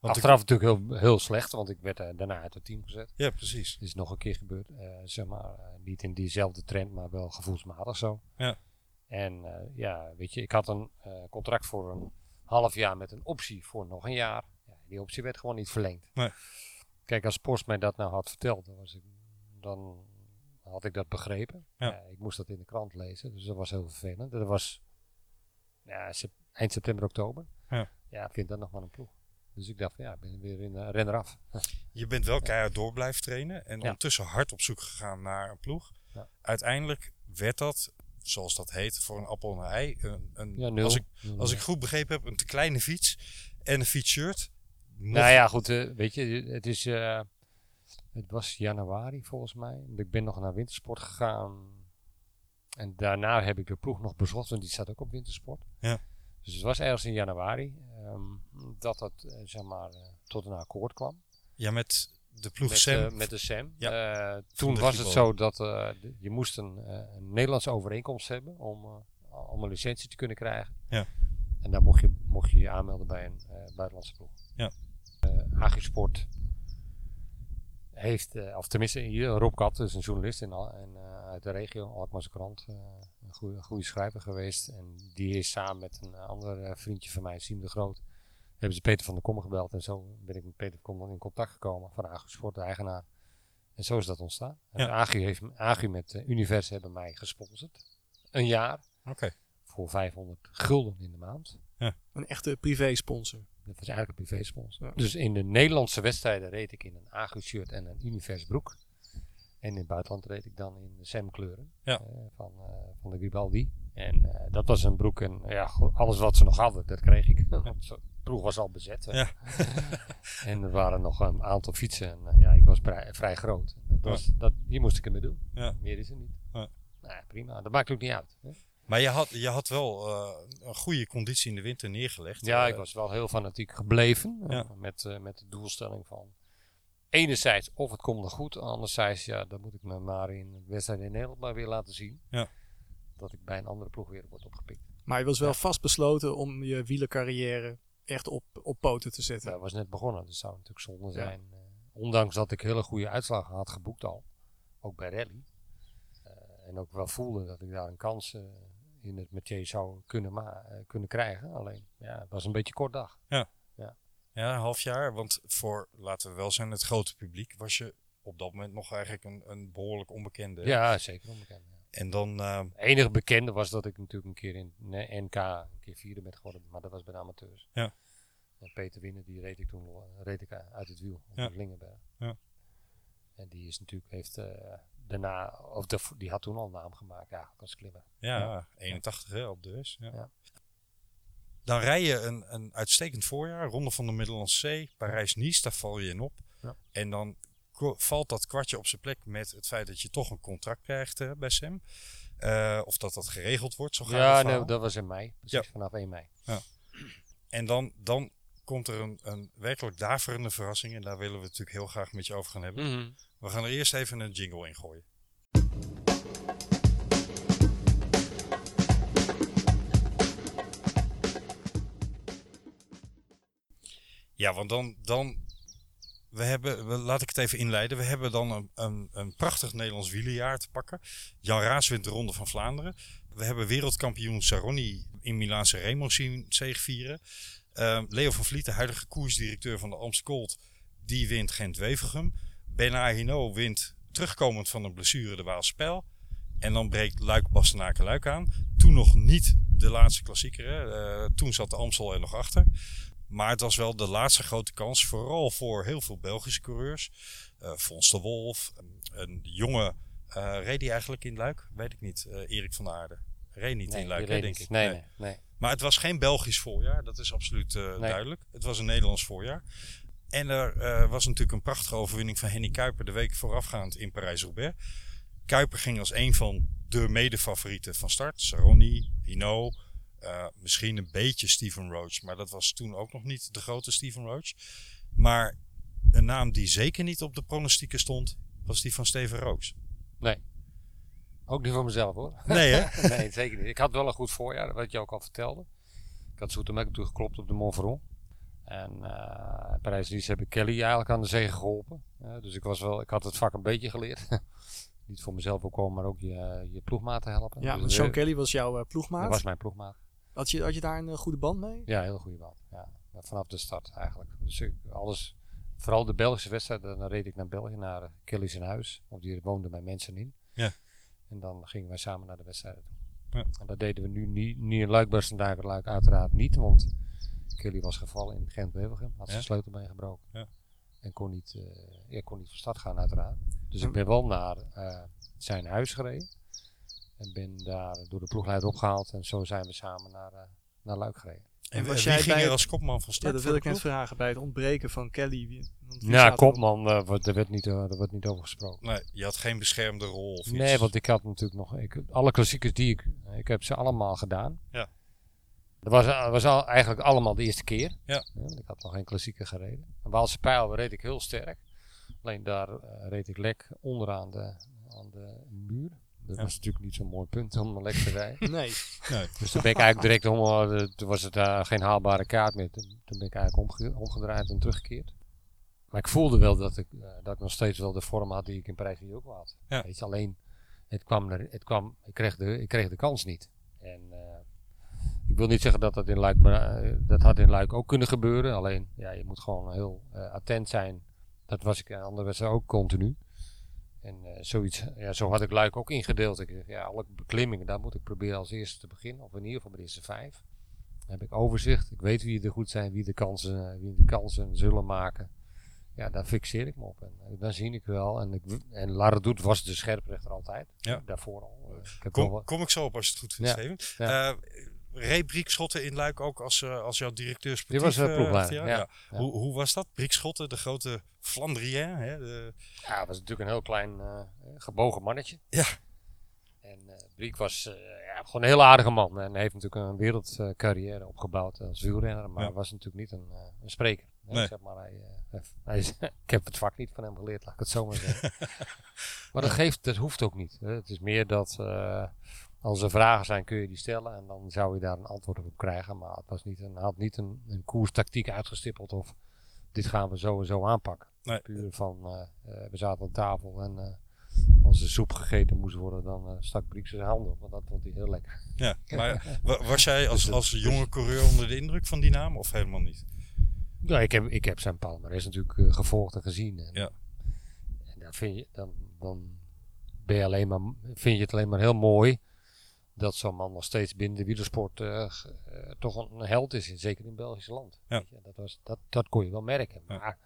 Want ik- Achteraf natuurlijk heel, heel slecht, want ik werd eh, daarna uit het team gezet. ja, precies. Is nog een keer gebeurd, eh, zeg maar, niet in diezelfde trend, maar wel gevoelsmatig zo. Ja. En ja, weet je, ik had een contract voor een half jaar met een optie voor nog een jaar. Ja, die optie werd gewoon niet verlengd. Nee. Kijk, als Post mij dat nou had verteld, dan, was ik, dan had ik dat begrepen. Ja. Ik moest dat in de krant lezen, dus dat was heel vervelend. Dat was ja, sep- eind september, oktober. Ja. ja, ik vind dat nog maar een ploeg. Dus ik dacht van ja, ik ben weer in uh, ren eraf. Je bent wel keihard door blijven trainen en ondertussen hard op zoek gegaan naar een ploeg. Ja. Uiteindelijk werd dat, zoals dat heet, voor een appel en een ei. Een, een, als, ik, als ik goed begrepen heb, een te kleine fiets en een fietsshirt. Nou ja, goed, eh, weet je, het is. eh, het was januari volgens mij. Ik ben nog naar wintersport gegaan. En daarna heb ik de ploeg nog bezocht, want die staat ook op wintersport. Ja. Dus het was ergens in januari ehm, dat dat eh, zeg maar tot een akkoord kwam. Ja, met de ploeg Met, Sam. met de SAM. Ja, toen was het zo dat je moest een, een Nederlandse overeenkomst hebben om, om een licentie te kunnen krijgen. Ja. En dan mocht je mocht je, je aanmelden bij een buitenlandse ploeg. Ja. Eh, Agisport heeft, eh, of tenminste hier, Rob Kat, is een journalist in, en, eh, uit de regio, Alkmaarse krant, eh, een goede, goede schrijver geweest. En die is samen met een ander vriendje van mij, Siem de Groot, hebben ze Peter van der Kommer gebeld. En zo ben ik met Peter van der Kommer in contact gekomen van Agisport, de eigenaar. En zo is dat ontstaan. Ja. Agi, heeft, met Univers hebben mij gesponsord. Een jaar Oké. voor 500 gulden in de maand. Een echte privé-sponsor. Dat was eigenlijk een privé-sponsor. Dus in de Nederlandse wedstrijden reed ik in een Agu-shirt en een Univers broek. En in het buitenland reed ik dan in de SEM-kleuren Ja. eh, van, eh, van de Gribaldi. En eh, dat was een broek en ja, alles wat ze nog hadden, dat kreeg ik. Want de ploeg was al bezet. Ja. en er waren nog een aantal fietsen. En ja, ik was vrij, groot. Dat was, dat, hier moest ik ermee doen. Ja. Meer is er niet. Ja. Nou prima. Dat maakt ook niet uit. Hè? Maar je had, je had wel eh, een goede conditie in de winter neergelegd. Ja, Eh, ik was wel heel fanatiek gebleven. Ja. eh, met, eh, met de doelstelling van. Enerzijds of het komt nog goed. Anderzijds, ja, dan moet ik me maar in de wedstrijd in Nederland maar weer laten zien. Ja. Dat ik bij een andere ploeg weer word opgepikt. Maar je was wel Ja. vastbesloten om je wielercarrière echt op, op poten te zetten. Dat was net begonnen. Dus zou natuurlijk zonde Ja. zijn. eh, ondanks dat ik hele goede uitslagen had geboekt al, ook bij rally. eh, en ook wel voelde dat ik daar een kans eh, in het métier zou kunnen, ma- eh, kunnen krijgen. Alleen, ja, het was een beetje kort dag. Ja, een half jaar. Want voor, laten we wel zijn, het grote publiek was je op dat moment nog eigenlijk een, een behoorlijk onbekende. Ja, zeker onbekend. ja. En dan, eh, Het enige bekende was dat ik natuurlijk een keer in NK een keer vierde ben geworden, maar dat was bij de amateurs. Ja. En Peter Winnen, die reed ik toen lo- reed ik uit het wiel op Ja. Lingenberg. Ja. En die is natuurlijk, heeft eh, daarna, of de, die had toen al een naam gemaakt, ja, als klimmer. ja, 81 hè, op de. Ja. Ja. Dan rij je een, een uitstekend voorjaar. Ronde van de Middellandse Zee, Parijs-Nice, daar val je in op. Ja. En dan valt dat kwartje op zijn plek met het feit dat je toch een contract krijgt eh, bij Sam. Eh, of dat dat geregeld wordt, zo gaat het Ja, nee, dat was in mei, precies Ja. vanaf 1 mei. En dan, dan komt er een, een werkelijk daverende verrassing. En daar willen we het natuurlijk heel graag met je over gaan hebben. Mhm. We gaan er eerst even een jingle in gooien. Ja, want dan, dan we hebben, we, laat ik het even inleiden. We hebben dan een, een, een prachtig Nederlands wielerjaar te pakken. Jan Raas wint de Ronde van Vlaanderen. We hebben wereldkampioen Saronni in Milaanse Remo zien zegevieren. Ehm, Leo van Vliet, de huidige koersdirecteur van de Amstel Gold, die wint Gent-Wevelgem. Ben Hinault wint terugkomend van een blessure de Waalspel. En dan breekt Luik Bastenaken Luik aan. Toen nog niet de laatste klassieker. Hè. Eh, toen zat de Amstel er nog achter. Maar het was wel de laatste grote kans. Vooral voor heel veel Belgische coureurs. Eh Fons de Wolf. Een, jonge. eh reed die eigenlijk in Luik? Weet ik niet. Erik van der Aarde. Reed niet Nee, in Luik, denk ik. Nee, nee, nee. Maar het was geen Belgisch voorjaar, dat is absoluut eh, duidelijk. Het was een Nederlands voorjaar. En er eh, was natuurlijk een prachtige overwinning van Henny Kuiper de week voorafgaand in Parijs-Roubaix. Kuiper ging als een van de medefavorieten van start. Saroni, Hino, eh, misschien een beetje Steven Roach, maar dat was toen ook nog niet de grote Steven Roach. Maar een naam die zeker niet op de pronostieken stond, was die van Steven Rooks. Ook niet voor mezelf hoor. Nee hè? nee, zeker niet. Ik had wel een goed voorjaar, wat je ook al vertelde. Ik had Zoetemelk toen geklopt op de Montferrand. En eh Parijs-Nice heb ik Kelly eigenlijk aan de zege geholpen. Eh, dus ik, was wel, ik had het vak een beetje geleerd. niet voor mezelf ook komen, maar ook je, je ploegmaat te helpen. Ja, Dus, Sean eh, Kelly was jouw eh, Dat ploegmaat. was mijn ploegmaat. Had, je, had je daar een eh, goede band mee? Ja, heel goede band. Ja, vanaf de start eigenlijk. Dus ik, alles, vooral de Belgische wedstrijden, dan reed ik naar België, naar uh, Kelly's in huis. Want die woonden mijn mensen in. Ja. En dan gingen wij samen naar de wedstrijden toe. Ja. En dat deden we nu niet, niet in Luik, Luik uiteraard niet, want Kelly was gevallen in Gent-Wevelgem, had zijn sleutelbeen gebroken. Ja. En kon niet, ja, kon niet van start gaan uiteraard. Dus ik ben wel naar eh, zijn huis gereden. En ben daar door de ploegleider opgehaald. En zo zijn we samen naar, eh, naar Luik gereden. En was wie jij ging bij- er als kopman van start? Ja, dat wil ik net vragen. Bij het ontbreken van Kelly. Ja, er op? kopman, eh, wordt- daar werd niet, eh, daar wordt niet over gesproken. Nee, je had geen beschermde rol of iets. Nee, want ik had natuurlijk nog. Ik, alle klassiekers die ik. Ik heb ze allemaal gedaan. Ja. Dat was, dat was al, eigenlijk allemaal de eerste keer. Ja. want ik had nog geen klassieker gereden. En Waalse Pijl reed ik heel sterk. Alleen daar eh, reed ik lek onderaan de, aan de muur. Dat Ja. was natuurlijk niet zo'n mooi punt om een lek te rijden. Nee. dus toen ben ik eigenlijk direct om. eh, toen was het eh, geen haalbare kaart meer. Toen, toen ben ik eigenlijk omge- omgedraaid en teruggekeerd. Maar ik voelde wel dat ik, eh, dat ik nog steeds wel de vorm had die ik in Parijs ook wel had. Ja. Weet je, alleen, het kwam er, het kwam, ik, kreeg de, ik kreeg de kans niet. En eh, ik wil niet zeggen dat dat in Luik, maar, dat had in Luik ook kunnen gebeuren. Alleen, ja, je moet gewoon heel eh, attent zijn. Dat was ik in andere wedstrijden ook continu. En eh, zoiets, ja, zo had ik Luik ook ingedeeld. Ik zeg, ja, alle beklimmingen, daar moet ik proberen als eerste te beginnen. Of in ieder geval bij de eerste vijf. Dan heb ik overzicht. Ik weet wie er goed zijn, wie de kansen, wie de kansen zullen maken. Ja, daar fixeer ik me op. En eh, dan zie ik wel. En, ik, en Lara Doet was de scherprechter altijd. Ja. Daarvoor al. Ik heb wel Kom, kom ik zo op als je het goed vindt, Ja, Steven. ja. Eh, reed Briek Schotten in Luik ook als, als jouw directeur Die sportief? was uh, ploegleider. ja. Hoe, hoe was dat? Briek Schotten, de grote Flandrien. Hè? De, Ja, was natuurlijk een heel klein gebogen mannetje. Ja. En eh Briek was ja, gewoon een heel aardige man. En heeft natuurlijk een wereldcarrière opgebouwd als wielrenner. Maar was natuurlijk niet een, een spreker. Zeg maar, hij, ik heb het vak niet van hem geleerd, laat ik het zo maar zeggen. maar dat, geeft, dat hoeft ook niet. Het is meer dat als er vragen zijn, kun je die stellen. En dan zou je daar een antwoord op krijgen. Maar het was niet een, had niet een, een koerstactiek uitgestippeld of dit gaan we zo en zo aanpakken. Nee. Puur van, eh, eh, we zaten aan tafel en eh, als de soep gegeten moest worden, dan stak Briek zijn handen op. Want dat vond hij heel lekker. Ja, maar wa- was jij als, Dus- als jonge coureur onder de indruk van die naam of helemaal niet? Ja, ik heb, ik heb zijn palmarès natuurlijk gevolgd en gezien. En, Ja. en dan, vind je, dan, dan ben je alleen maar, vind je het alleen maar heel mooi dat zo'n man nog steeds binnen de wielersport eh, eh, toch een, held is, zeker in het Belgische land. Ja. Weet je, dat, was, dat, dat kon je wel merken. Ja. Maar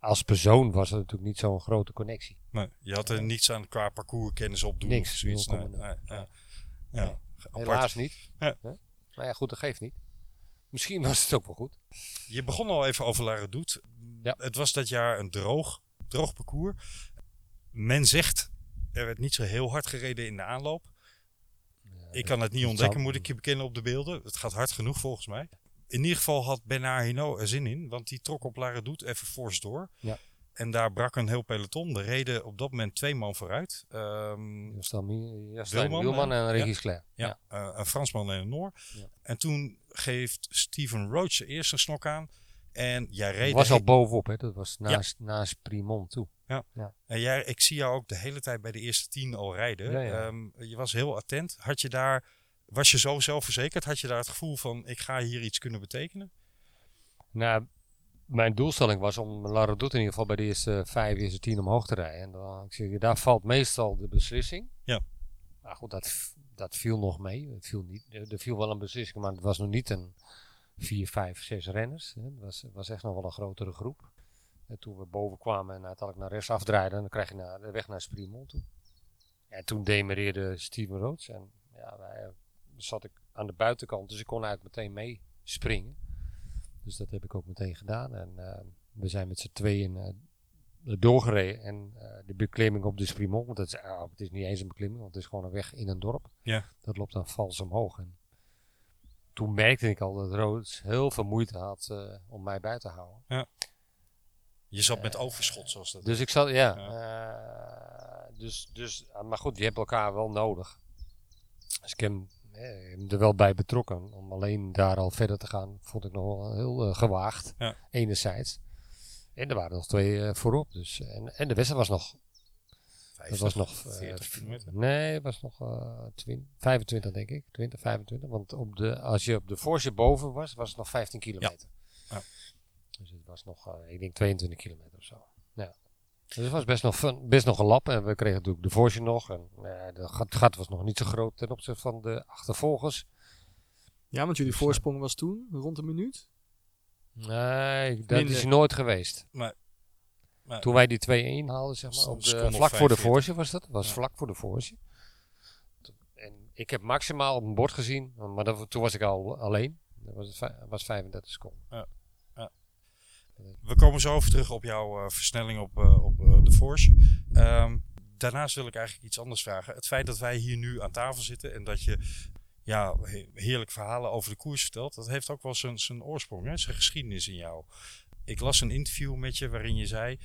als persoon was er natuurlijk niet zo'n grote connectie. Nee, je had er niets aan qua parcourskennis opdoen Niks, of zoiets. Nee, 0,0. nee, ja. Helaas niet. Ja. Maar ja, goed, dat geeft niet. Misschien was het ook wel goed. Je begon al even over La Redoute. Ja. Het was dat jaar een droog, droog parcours. Men zegt, er werd niet zo heel hard gereden in de aanloop. Ik kan het niet ontdekken, moet ik je bekennen op de beelden. Het gaat hard genoeg volgens mij. In ieder geval had Bernard Hinault er zin in, want die trok op La Redoute even fors door. Ja. En daar brak een heel peloton. Er reden op dat moment twee man vooruit. Wielman hè? en Ja. Regis Claire. ja, eh, een Fransman en een Noor. Ja. En toen geeft Steven Roach zijn eerste snok aan. En jij reed... was al bovenop, hè? dat was naast, naast Primont toe. En jij, ik zie jou ook de hele tijd bij de eerste tien al rijden. Ja, ja. Ehm, je was heel attent. Had je daar, was je zo zelfverzekerd? Had je daar het gevoel van, ik ga hier iets kunnen betekenen? Nou, mijn doelstelling was om La Redoute in ieder geval bij de eerste vijf, eerste tien omhoog te rijden. En dan, ik zeg, daar valt meestal de beslissing. Ja. Maar goed, dat, dat viel nog mee. Het viel niet, er viel wel een beslissing, maar het was nog niet een vier, vijf, zes renners. Het was, het was echt nog wel een grotere groep. En toen we boven kwamen en uiteindelijk naar rechts afdraaiden, dan krijg je naar, de weg naar Sprimont toe. En toen demereerde Steven Roods. En ja, wij, zat ik aan de buitenkant, dus ik kon eigenlijk meteen meespringen. Dus dat heb ik ook meteen gedaan. En eh, we zijn met z'n tweeën eh, doorgereden. En eh, de beklimming op de Sprimont, want dat is, het is niet eens een beklimming, want het is gewoon een weg in een dorp. Ja. Dat loopt dan vals omhoog. En toen merkte ik al dat Roods heel veel moeite had eh, om mij bij te houden. Je zat met overschot, zoals dat Dus ik zat, ja. eh, dus, dus, ah, maar goed, je hebt elkaar wel nodig. Dus ik heb hem, eh, hem er wel bij betrokken. Om alleen daar al verder te gaan, vond ik nog wel heel eh, gewaagd. Ja. Enerzijds. En er waren nog twee eh, voorop. Dus, en, en de wedstrijd was nog. Dat was nog. eh, 40 kilometer. Nee, het was nog eh 20, 25 denk ik. 20, 25. Want op de, als je op de voorste boven was, was het nog 15 kilometer. Ja. Dus het was nog, eh, ik denk 22 kilometer of zo. Ja. Dus het was best nog, fun- best nog een lap. En we kregen natuurlijk de voorste nog. En eh, de gat, gat was nog niet zo groot ten opzichte van de achtervolgers. Ja, want jullie voorsprong was toen rond een minuut. Nee, dat Minder. is nooit geweest. Maar, maar Toen wij die 2-1 haalden, zeg maar, op de, vlak voor de 45. voorste was dat. was Ja. vlak voor de voorste. En ik heb maximaal op een bord gezien, maar dat, toen was ik al alleen. Dat was, was 35 seconden. We komen zo over terug op jouw eh, versnelling op, eh, op eh, de Forge. Ehm, daarnaast wil ik eigenlijk iets anders vragen. Het feit dat wij hier nu aan tafel zitten en dat je ja, he- heerlijk verhalen over de koers vertelt, dat heeft ook wel zijn, zijn oorsprong, hè? zijn geschiedenis in jou. Ik las een interview met je waarin je zei,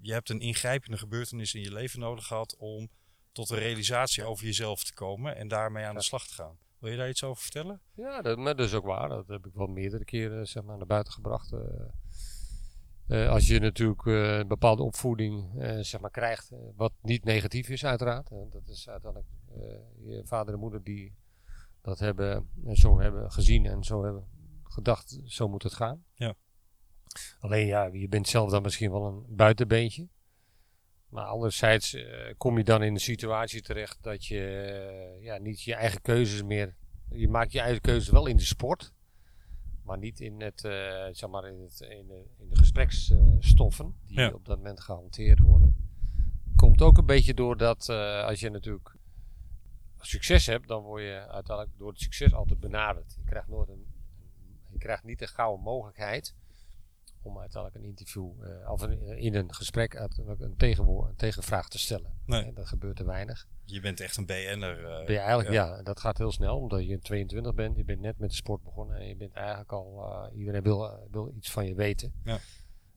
je hebt een ingrijpende gebeurtenis in je leven nodig gehad om tot een realisatie over jezelf te komen en daarmee aan de slag te gaan. Wil je daar iets over vertellen? Ja, dat, is ook waar. Dat heb ik wel meerdere keren zeg maar, naar buiten gebracht. Eh, als je natuurlijk eh, een bepaalde opvoeding eh, zeg maar, krijgt, wat niet negatief is uiteraard. Dat is uiteindelijk je vader en moeder die dat hebben, en zo hebben gezien en zo hebben gedacht, zo moet het gaan. Ja. Alleen ja, je bent zelf dan misschien wel een buitenbeentje. Maar anderzijds kom je dan in een situatie terecht dat je ja, niet je eigen keuzes meer. Je maakt je eigen keuzes wel in de sport, maar niet in, het, eh, zeg maar in, het, in, de, in de gespreksstoffen die Ja. op dat moment gehanteerd worden. Komt ook een beetje doordat eh, als je natuurlijk succes hebt, dan word je uiteindelijk door het succes altijd benaderd. Je krijgt, nooit een, je krijgt niet de gouden mogelijkheid om uiteindelijk een interview eh, of een, in een gesprek uiteindelijk een, een tegenvraag te stellen. Nee. Dat gebeurt te weinig. Je bent echt een BN'er. eh, Ben je eigenlijk, ja. ja. dat gaat heel snel, omdat je 22 bent. Je bent net met de sport begonnen en je bent eigenlijk al, eh, iedereen wil, eh, wil iets van je weten. Ja.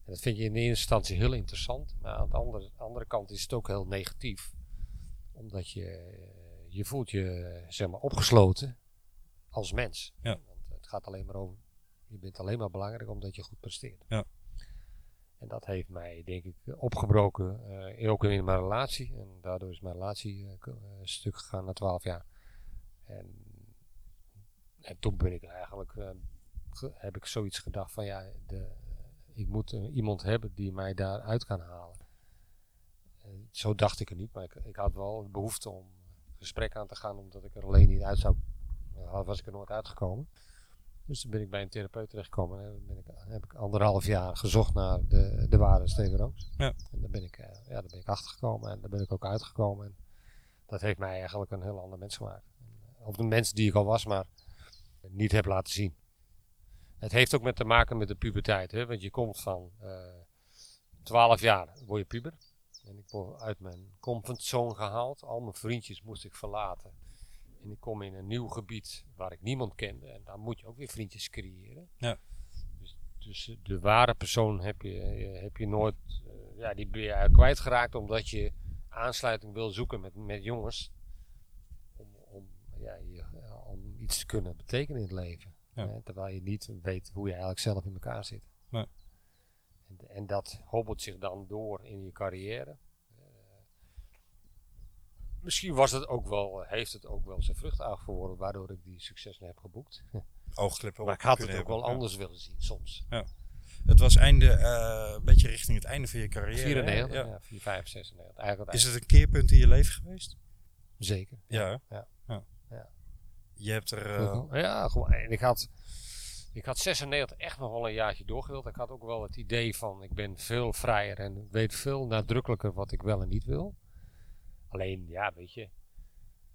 En dat vind je in de eerste instantie heel interessant, maar aan de andere, andere kant is het ook heel negatief. Omdat je, eh, je voelt je, zeg maar, opgesloten als mens. Ja. Want het gaat alleen maar over, je bent alleen maar belangrijk omdat je goed presteert. Ja. En dat heeft mij, denk ik, opgebroken. eh, ook in mijn relatie. En daardoor is mijn relatie een stuk gegaan na twaalf jaar. En, en toen ben ik eigenlijk, ge- heb ik zoiets gedacht van ja, de, ik moet iemand hebben die mij daaruit kan halen. Zo dacht ik er niet, maar ik, ik had wel behoefte om gesprek aan te gaan, omdat ik er alleen niet uit zou. was ik er nooit uitgekomen. Dus toen ben ik bij een therapeut terechtgekomen. En ben ik, heb ik anderhalf jaar gezocht naar de, de ware Steven Rooks. Ja. En daar ben, ik, eh, ja, daar ben ik achtergekomen en daar ben ik ook uitgekomen. En dat heeft mij eigenlijk een heel ander mens gemaakt. Of de mens die ik al was, maar niet heb laten zien. Het heeft ook met te maken met de puberteit. Hè? Want je komt van eh 12 jaar, word je puber. En ik word uit mijn comfortzone gehaald. Al mijn vriendjes moest ik verlaten. En ik kom in een nieuw gebied waar ik niemand kende. En daar moet je ook weer vriendjes creëren. Ja. Dus, dus de ware persoon heb je, eh, heb je nooit... eh, ja, die ben je kwijtgeraakt omdat je aansluiting wil zoeken met, met jongens. Om, om, ja, je, eh, om iets te kunnen betekenen in het leven. Ja. Hè, terwijl je niet weet hoe je eigenlijk zelf in elkaar zit. Nee. En, en dat hobbelt zich dan door in je carrière. Eh, misschien was het ook wel, heeft het ook wel zijn vrucht afgeworpen, waardoor ik die successen heb geboekt. Oogklippen maar ik had het ook hebben. wel Ja. anders willen zien soms. Het was einde, eh, een beetje richting het einde van je carrière. hè? 94, Ja. ja. 4, 5, 96. Eigenlijk Is het een keerpunt in je leven geweest? zeker. Ja. Ja. ja. Ja. Je hebt er. eh, Ja, gewoon. En ik had, ik had 96 echt nog wel een jaartje doorgewild. Ik had ook wel het idee van ik ben veel vrijer en weet veel nadrukkelijker wat ik wel en niet wil. Alleen, ja, weet je, ik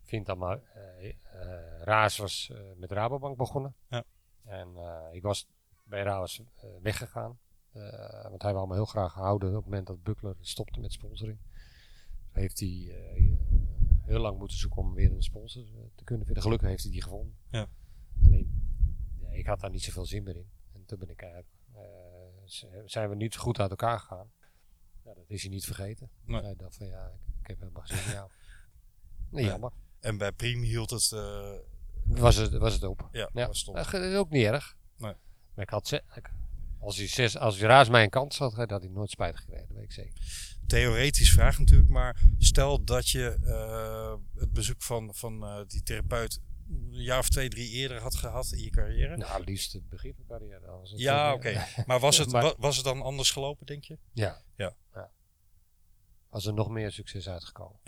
vind dan maar. eh eh, Raas was eh, met Rabobank begonnen. Ja. En ik was bij Raas weggegaan. Want hij wou me heel graag houden op het moment dat Buckler stopte met sponsoring. Heeft hij heel lang moeten zoeken om weer een sponsor te kunnen vinden. Gelukkig heeft hij die gevonden. Ja. Alleen, ja, ik had daar niet zoveel zin meer in. En toen ben ik eigenlijk, z- zijn we niet goed uit elkaar gegaan. Ja, dat is hij niet vergeten. Nee. Hij dacht van ja, ik, ik heb helemaal geen zin in jou. Nee, Nee. jammer. En bij Priem hield het. eh, Was het, was het op. ja, Ja, was stond. dat is ook niet erg. Nee. Maar ik had ze, ik- als hij zes, als hij Raas mij een kans had, had hij nooit spijt gekregen, dat weet ik zeker. Theoretisch vraag natuurlijk, maar stel dat je eh, het bezoek van, van eh, die therapeut een jaar of twee, drie eerder had gehad in je carrière. Nou, liefst het begin van carrière. was het ja, oké. Maar, was het, Maar- was het dan anders gelopen, denk je? Ja. Ja. Was er nog meer succes uitgekomen.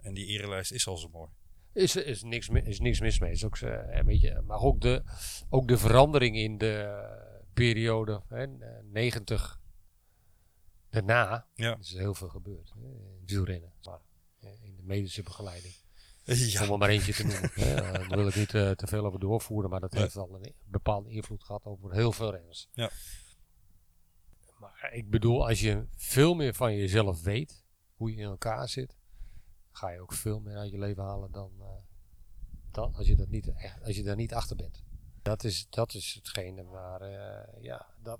En die erelijst is al zo mooi. Is, is, niks, is niks mis mee. Is ook, eh, weet je, maar ook de, ook de verandering in de periode hè, eh, 90 daarna Ja. is er heel veel gebeurd. Hè, in het wielrennen. Maar eh, in de medische begeleiding. Ja, Om er maar eentje te noemen. Eh, Daar wil ik niet eh, te veel over doorvoeren. Maar dat heeft wel een bepaalde invloed gehad over heel veel renners. Ja. Maar ik bedoel, als je veel meer van jezelf weet. Hoe je in elkaar zit. Ga je ook veel meer uit je leven halen dan, eh, dan als, je dat niet, echt, als je daar niet achter bent. Dat is, dat is hetgene waar, ja, dat,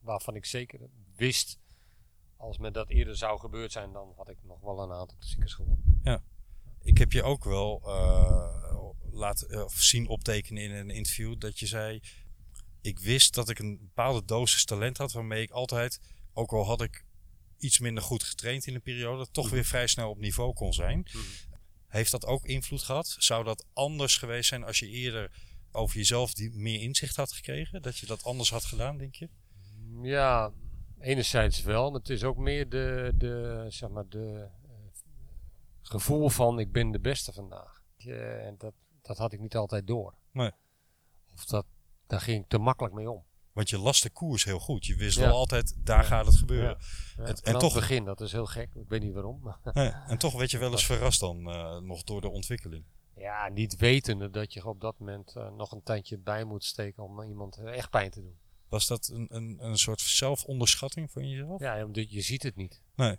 waarvan ik zeker wist. Als me dat eerder zou gebeurd zijn, dan had ik nog wel een aantal klassiekers gewonnen. Ik heb je ook wel eh, laten eh, of zien optekenen in een interview dat je zei: Ik wist dat ik een bepaalde dosis talent had waarmee ik altijd, ook al had ik iets minder goed getraind in een periode, toch weer vrij snel op niveau kon zijn. Heeft dat ook invloed gehad? Zou dat anders geweest zijn als je eerder over jezelf die meer inzicht had gekregen? Dat je dat anders had gedaan, denk je? Ja, enerzijds wel, maar het is ook meer de, de, zeg maar de gevoel van ik ben de beste vandaag. Eh, en dat, dat had ik niet altijd door. Nee. Of dat, daar ging ik te makkelijk mee om. Want je las de koers heel goed. Je wist Ja. wel altijd, daar gaat het gebeuren. Ja, en en toch- begin, dat is heel gek. Ik weet niet waarom. en toch werd je wel eens verrast dan eh, nog door de ontwikkeling. ja, niet wetende dat je op dat moment eh, nog een tandje bij moet steken om iemand echt pijn te doen. Was dat een, een, een soort zelfonderschatting van jezelf? Ja, omdat je ziet het niet. Nee.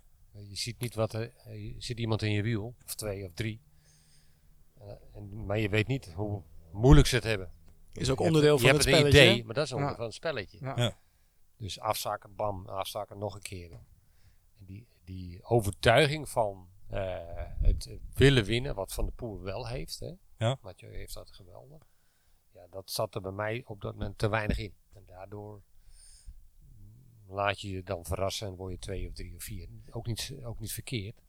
Je ziet niet wat er, eh, je zit iemand in je wiel, of twee of drie. Eh, en, maar je weet niet hoe moeilijk ze het hebben. Is ook Je onderdeel hebt, van je het hebt een spelletje. idee, maar dat is onderdeel Ja. van het spelletje. Ja. Ja. Dus afzakken, bam, afzakken, nog een keer. En die, die overtuiging van eh, het willen winnen, wat Van de Poel wel heeft, hè? Ja. Mathieu heeft dat geweldig. Ja, dat zat er bij mij op dat moment te weinig in. En daardoor laat je je dan verrassen en word je twee of drie of vier. Ook niet, ook niet verkeerd.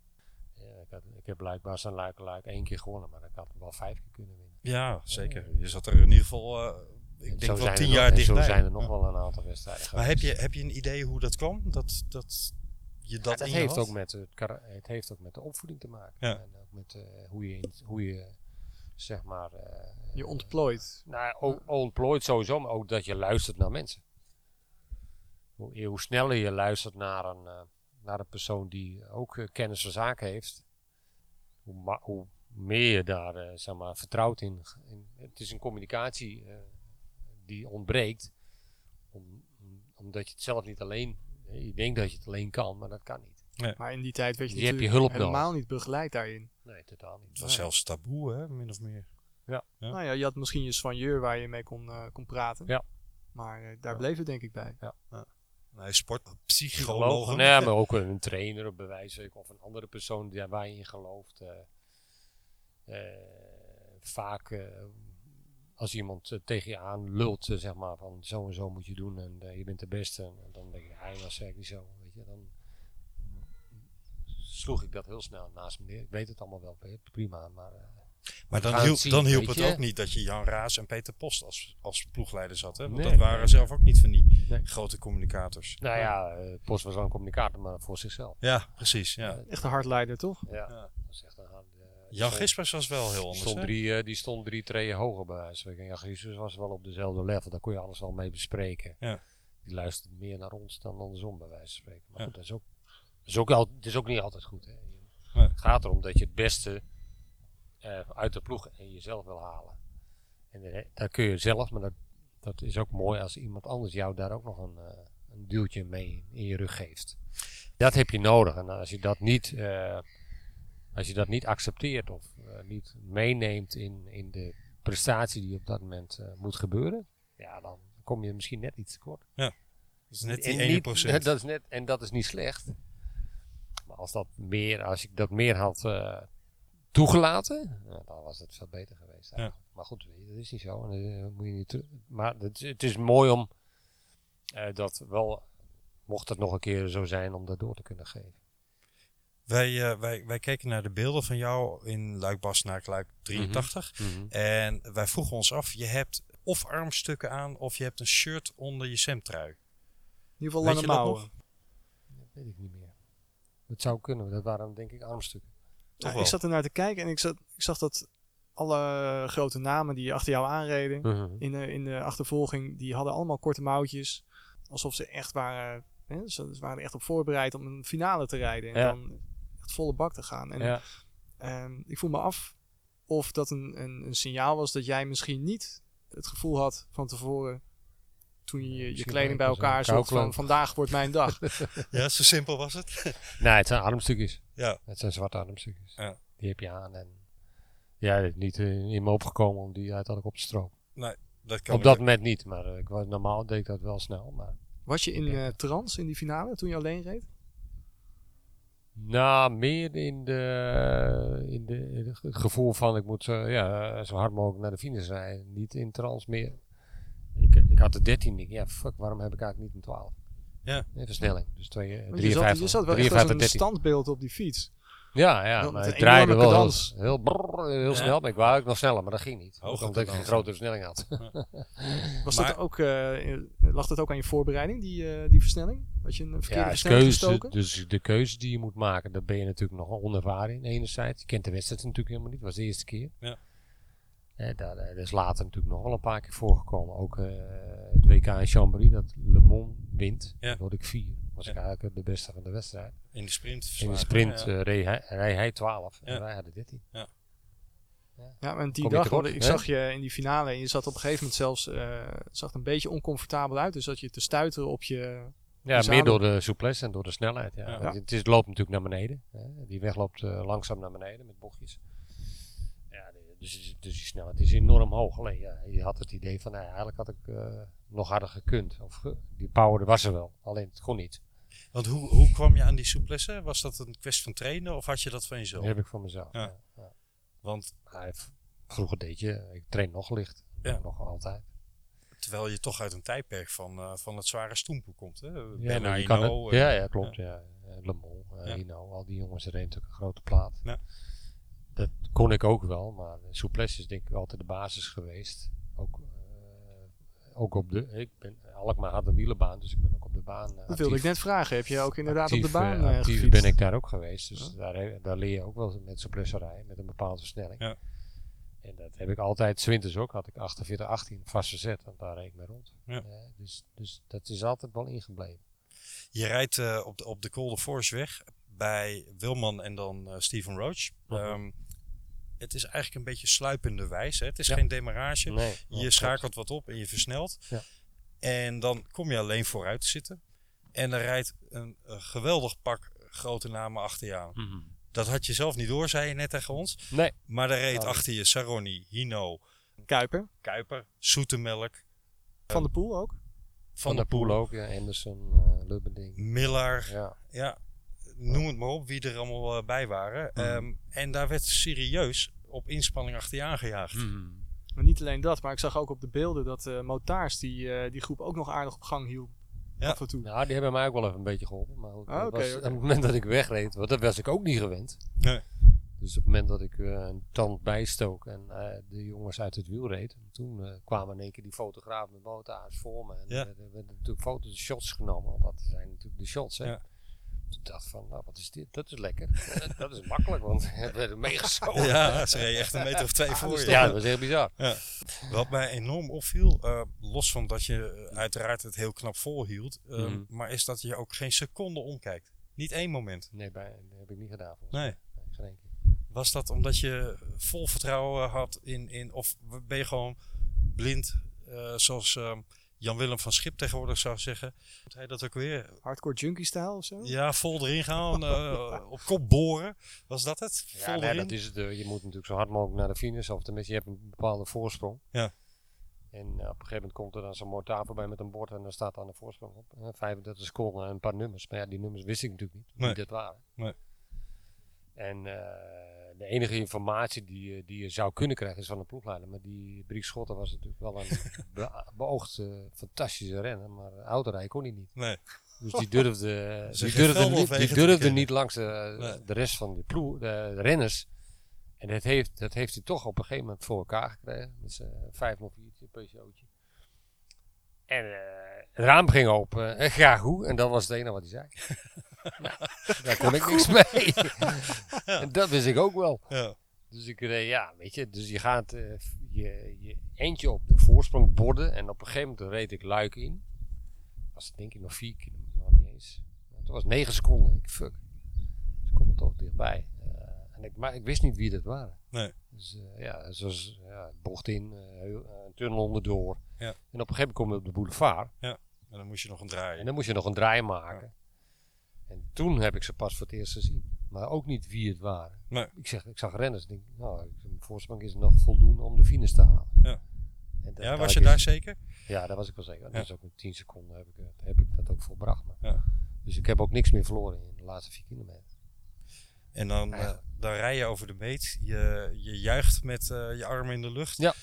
Ja, ik, had, ik heb blijkbaar zijn luik luik één keer gewonnen, maar ik had wel vijf keer kunnen winnen. Ja, zeker. Je zat er in ieder geval, eh, ik zo denk wel zijn tien er nog- jaar dichtbij. Zo zijn er nog Ja. wel een aantal wedstrijden Maar heb je, heb je een idee hoe dat kwam? Dat, dat je Ja, dat, je heeft had? ook met het, het heeft ook met de opvoeding te maken. Ja. En ook met eh, hoe, je in- hoe je, zeg maar... eh, Je ontplooit. Nou, ontplooit sowieso, maar ook dat je luistert naar mensen. Hoe, hoe sneller je luistert naar een, eh, naar een persoon die ook eh, kennis van zaken heeft, hoe, ma- hoe meer je daar eh, zeg maar, vertrouwt in, in. Het is een communicatie eh, die ontbreekt, om, om- omdat je het zelf niet alleen. Je denkt dat je het alleen kan, maar dat kan niet. Maar in die tijd werd je, Je hebt je natuurlijk hulp helemaal niet begeleid daarin. Nee, totaal niet. Het was zelfs taboe, hè, min of meer. Ja. Nou ja, je had misschien je soigneur waar je mee kon, eh, kon praten. Ja. Maar daar Ja. bleef het denk ik bij. Nee, sport, Psycholoog. psycholoog. Nee, maar ook een trainer op bewijs of een andere persoon die, waar je in gelooft. eh, eh, vaak eh, als iemand tegen je aan lult, zeg maar, van zo en zo moet je doen en eh, je bent de beste. En dan denk ik, hij was ik niet zo. Weet je, dan sloeg ik dat heel snel naast me neer. Ik weet het allemaal wel, prima, maar eh, Maar dan hielp, zien, dan hielp het je. ook niet dat je Jan Raas en Peter Post als, als ploegleiders had. Hè? Want Nee, dat waren nee. zelf ook niet van die Nee. grote communicators. nou ja, eh, Post was wel een communicator, maar voor zichzelf. Ja, precies. Ja. Echt een hardleider toch? Ja, Ja. dat is echt een hard, eh, Jan Gispers was wel heel anders. stond, drie, eh, die stond drie treden hoger bij wijze van spreken. Ja, Jezus was wel op dezelfde level. Daar kon je alles wel mee bespreken. Ja. Die luisterde meer naar ons dan andersom bij wijze van spreken. Maar Ja. goed, dat is ook, dat is ook, al, dat is ook niet altijd goed. Hè. Nee. Het gaat erom dat je het beste eh, uit de ploeg en jezelf wil halen. En eh, dat kun je zelf, maar dat, dat is ook mooi als iemand anders jou daar ook nog een, eh, een duwtje mee in je rug geeft. Dat heb je nodig. En als je dat niet, als je dat niet accepteert of niet meeneemt in, in de prestatie die op dat moment moet gebeuren, ja, dan kom je misschien net iets tekort. Dat is net En die niet- 1 procent. Dat is net, en dat is niet slecht. Maar als, dat meer, als ik dat meer had toegelaten, ja, dan was het veel beter geweest. eigenlijk. Maar goed, weet je, dat is niet zo. En, eh, moet je niet maar het, het is mooi om eh, dat wel, mocht het nog een keer zo zijn, om dat door te kunnen geven. Wij, eh, wij, wij keken naar de beelden van jou in Luik Bastenaak, Luik 83. En wij vroegen ons af, je hebt of armstukken aan of je hebt een shirt onder je semtrui. In ieder geval lange mouwen. Dat weet ik niet meer. Dat zou kunnen, dat waren denk ik armstukken. Ik zat er naar te kijken en ik, zat, ik zag dat alle grote namen die achter jou aanreden in, de, in de achtervolging, die hadden allemaal korte mouwtjes. Alsof ze echt waren, hè, ze ze waren echt op voorbereid om een finale te rijden. En Ja. dan echt volle bak te gaan. En Ja. ehm, ik voel me af of dat een, een, een signaal was dat jij misschien niet het gevoel had van tevoren. Toen je je kleding bij elkaar zocht van vandaag wordt mijn dag. Ja, zo simpel was het. Nee, het zijn armstukjes. ja. Het zijn zwarte armstukjes. Ja. Die heb je aan. En ja, niet eh, in me opgekomen om die uiteindelijk op te stropen. Dat kan Op dat moment niet, maar eh, ik was, normaal deed ik dat wel snel. Maar, Was je in eh trance in die finale toen je alleen reed? nou, meer in, de, in, de, in het gevoel van ik moet eh, ja, zo hard mogelijk naar de finish rijden. Niet in trans meer. Ik, ik had de 13. Ik, ja, fuck, waarom heb ik eigenlijk niet een 12? Ja. Versnelling. Dus twee, eh, Want je, zat, 53, je zat wel echt als 53, een 13. standbeeld op die fiets. Ja, ja, maar een draaide wel heel, heel, brrr, heel Ja. snel. Maar ik wou ook nog sneller, maar dat ging niet. Ook omdat ik een grotere versnelling had. Was Maar- dat ook, eh, lag dat ook aan je voorbereiding, die, eh, die versnelling? Had je een verkeerde Ja, versnelling keuze, gestoken? dus de keuze die je moet maken, daar ben je natuurlijk nog onervaren in enerzijds. Je kent de wedstrijd natuurlijk helemaal niet, dat was de eerste keer. Ja. Hè, daar, eh, dat is later natuurlijk nog wel een paar keer voorgekomen. Ook eh, het WK in Chambéry, dat Le Mans wint. Ja. Ja. word ik vier. Was Ja. ik eigenlijk de beste van de wedstrijd. In de sprint In de sprint ja. eh, reed, hij, reed hij 12 Ja. en wij hadden 13. Ja, maar die dag, ik hè? zag je in die finale en je zat op een gegeven moment zelfs, eh, het zag er een beetje oncomfortabel uit. Dus dat je te stuiteren op je... Ja, meer door de souplesse en door de snelheid. Ja. Ja. Het, is, het loopt natuurlijk naar beneden. Hè. Die weg loopt langzaam naar beneden met bochtjes. Dus, dus die snelheid is enorm hoog. Alleen ja, je had het idee van, nou, eigenlijk had ik eh, nog harder gekund. Of, ge- die power was er wel, alleen het kon niet. Want hoe, hoe kwam je aan die souplesse? Was dat een kwestie van trainen of had je dat van jezelf? Dat heb ik voor mezelf. Ja. Want vroeger deed je, ik train nog licht. Ja. Nog altijd. terwijl je toch uit een tijdperk van, eh, van het zware stoempen komt. Hè? Ja, kan het, eh, ja, ja, klopt. Ja. Eh, Le eh, Ja. Hino, al die jongens reden natuurlijk een grote plaat. Ja. Dat kon ik ook wel, maar souplesse is denk ik altijd de basis geweest. Ook, eh, ook op de, ik ben, Alkmaar had een wielenbaan, dus ik ben ook op de baan. eh, Dat wilde ik actief- net vragen. Heb je ook inderdaad op actief, de baan eh, eh, actief gefietst? ben ik daar ook geweest, dus daar, daar leer je ook wel met souplesse rijden, met een bepaalde versnelling. Ja. En dat heb ik altijd, 's winters ook, had ik 48, 18 vast verzet, want daar reed ik mee rond. Ja. Dus, dus dat is altijd wel ingebleven. Je rijdt eh, op, de, op de Col de Force weg bij Wilman en dan eh, Steven Roach. Mhm. Ehm, het is eigenlijk een beetje sluipende wijze. Hè? Het is Ja. geen demarrage. Nee, Je schakelt wat op en je versnelt. Ja. En dan kom je alleen vooruit te zitten. En dan rijdt een, een geweldig pak grote namen achter je aan. Mhm. Dat had je zelf niet door, zei je net tegen ons. Nee. Maar daar reed Oh. achter je Saroni, Hino, Kuiper. Kuiper, Zoetemelk, Van de Poel ook. Van der Poel ook, ja, Anderson, eh Lubberding. Miller. Ja. Ja, noem het maar op, wie er allemaal eh, bij waren. Mhm. Ehm, en daar werd serieus op inspanning achter je aangejaagd. Mhm. Maar niet alleen dat, maar ik zag ook op de beelden dat eh Motaars die, eh, die groep ook nog aardig op gang hield. Ja. Af en toe. Nou, die hebben mij ook wel even een beetje geholpen. Maar Ah, was, op het moment dat ik wegreed, want dat was ik ook niet gewend. Nee. Dus op het moment dat ik eh, een tand bijstook en eh, de jongens uit het wiel reed, toen eh, kwamen in één keer die fotograaf met motorhuis voor me. En Ja. er werden werden natuurlijk foto's, shots genomen, want dat zijn natuurlijk de shots. Hè. Ja. Toen dacht van, nou wat is dit? Dat is lekker. Dat is makkelijk, want het werd meegeschoten. Ja, ze reden echt een meter of twee voor je. Ja, dat was echt bizar. Wat mij enorm opviel, eh, los van dat je eh, uiteraard het heel knap volhield, eh, Mhm. maar is dat je ook geen seconde omkijkt. Niet één moment. Nee, bij, dat heb ik niet gedaan. volgens Nee. mij. Nee, geen één keer. Was dat omdat je vol vertrouwen had in, in of ben je gewoon blind, eh, zoals ehm, Jan-Willem van Schip tegenwoordig zou zeggen. Moet hij dat ook weer? Hardcore junkie stijl of zo? Ja, vol erin gaan, eh, op kop boren. Was dat het? Ja, Vol nee, erin? dat is het. eh, je moet natuurlijk zo hard mogelijk naar de finish. Of tenminste, je hebt een bepaalde voorsprong. Ja. En eh, op een gegeven moment komt er dan zo'n mortaar voorbij met een bord en daar staat dan de voorsprong op. Eh, 35 seconden en een paar nummers. Maar ja, die nummers wist ik natuurlijk niet, Nee. wie dat waren. Nee. En eh, de enige informatie die, je- die je zou kunnen krijgen is van de ploegleider. Maar die Brie Schotten was natuurlijk wel een be- beoogd eh, fantastische renner. Maar uh, autorijden kon hij niet. Nee. Dus die durfde, die durfde, niet, die durfde niet langs de, Nee. de rest van de, ploeg, de, de renners. En dat heeft, dat heeft hij toch op een gegeven moment voor elkaar gekregen. Met zijn 504 Peugeotje. En eh, het raam ging open. En ga goed. En dat was het enige wat hij zei. nou, daar kon ik niks mee. en dat wist ik ook wel. Ja. Dus ik reed, ja, weet je. Dus je gaat eh, je, je eentje op de voorsprong borden. En op een gegeven moment reed ik luik in. Was het denk ik nog vier kilometer, nog niet eens. Het was negen seconden. Ik fuck. Dus ik kom er toch dichtbij. Eh, en ik, maar ik wist niet wie dat waren. Nee. Dus eh, ja, zoals ja, bocht in, eh, eh, een tunnel onderdoor. Ja. En op een gegeven moment kom je op de boulevard. En dan moest je nog een En draaien. dan moest je nog een draai maken. En toen heb ik ze pas voor het eerst gezien. Maar ook niet wie het waren. Nee. Ik, zeg, ik zag renners. Denk, nou, mijn voorsprong is nog voldoende om de finish te halen. Ja. En Ja, was je is- daar zeker? Ja, daar was ik wel zeker. Ja. Dus ook in 10 seconden heb ik, het- heb ik dat ook volbracht. Maar. Ja. Dus ik heb ook niks meer verloren in de laatste vier kilometer. En dan, eh, dan rij je over de meet. Je, je juicht met eh, je armen in de lucht. Ja.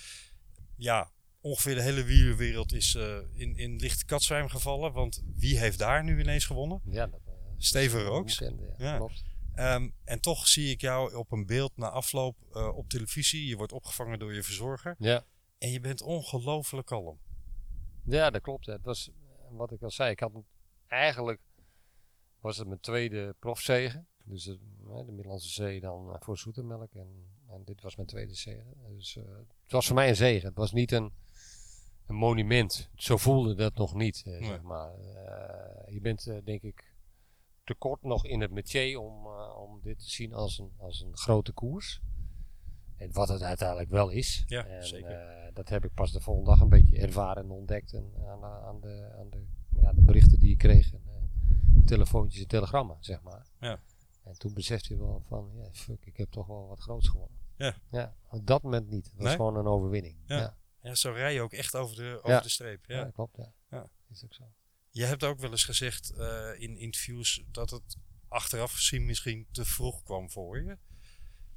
Ja, ongeveer de hele wielerwereld is eh, in, in licht katzwijm gevallen. Want wie heeft daar nu ineens gewonnen? Ja, dat, eh, Steven Rooks. ja. Klopt. Ehm, en toch zie ik jou op een beeld na afloop eh, op televisie. Je wordt opgevangen door je verzorger. Ja. En je bent ongelooflijk kalm. Ja, dat klopt. Het was eh, wat ik al zei. Ik had eigenlijk was het mijn tweede profzege. Dus het, hè, de Middellandse Zee dan eh, voor zoetermelk. En, en dit was mijn tweede zege. Dus eh, het was voor mij een zege. Het was niet een, een monument. Zo voelde dat nog niet. eh, Nee. zeg maar. Eh, je bent eh, denk ik te kort nog in het métier om, eh, om dit te zien als een, als een grote koers. En wat het uiteindelijk wel is. Ja, en, zeker. eh, dat heb ik pas de volgende dag een beetje ervaren en ontdekt. En aan, de- aan, de, aan de, ja, de berichten die ik kreeg. En, eh, telefoontjes en telegrammen, zeg maar. Ja. En toen besefte je wel van, ja, fuck, ik heb toch wel wat groots gewonnen. Ja. ja op dat moment niet. Het was Nee? gewoon een overwinning. Ja. Ja, Ja, zo rij je ook echt over de, over de streep. ja. Ja. klopt. Ja. Ja. Is ook zo. Je hebt ook wel eens gezegd eh, in interviews dat het achteraf gezien misschien te vroeg kwam voor je.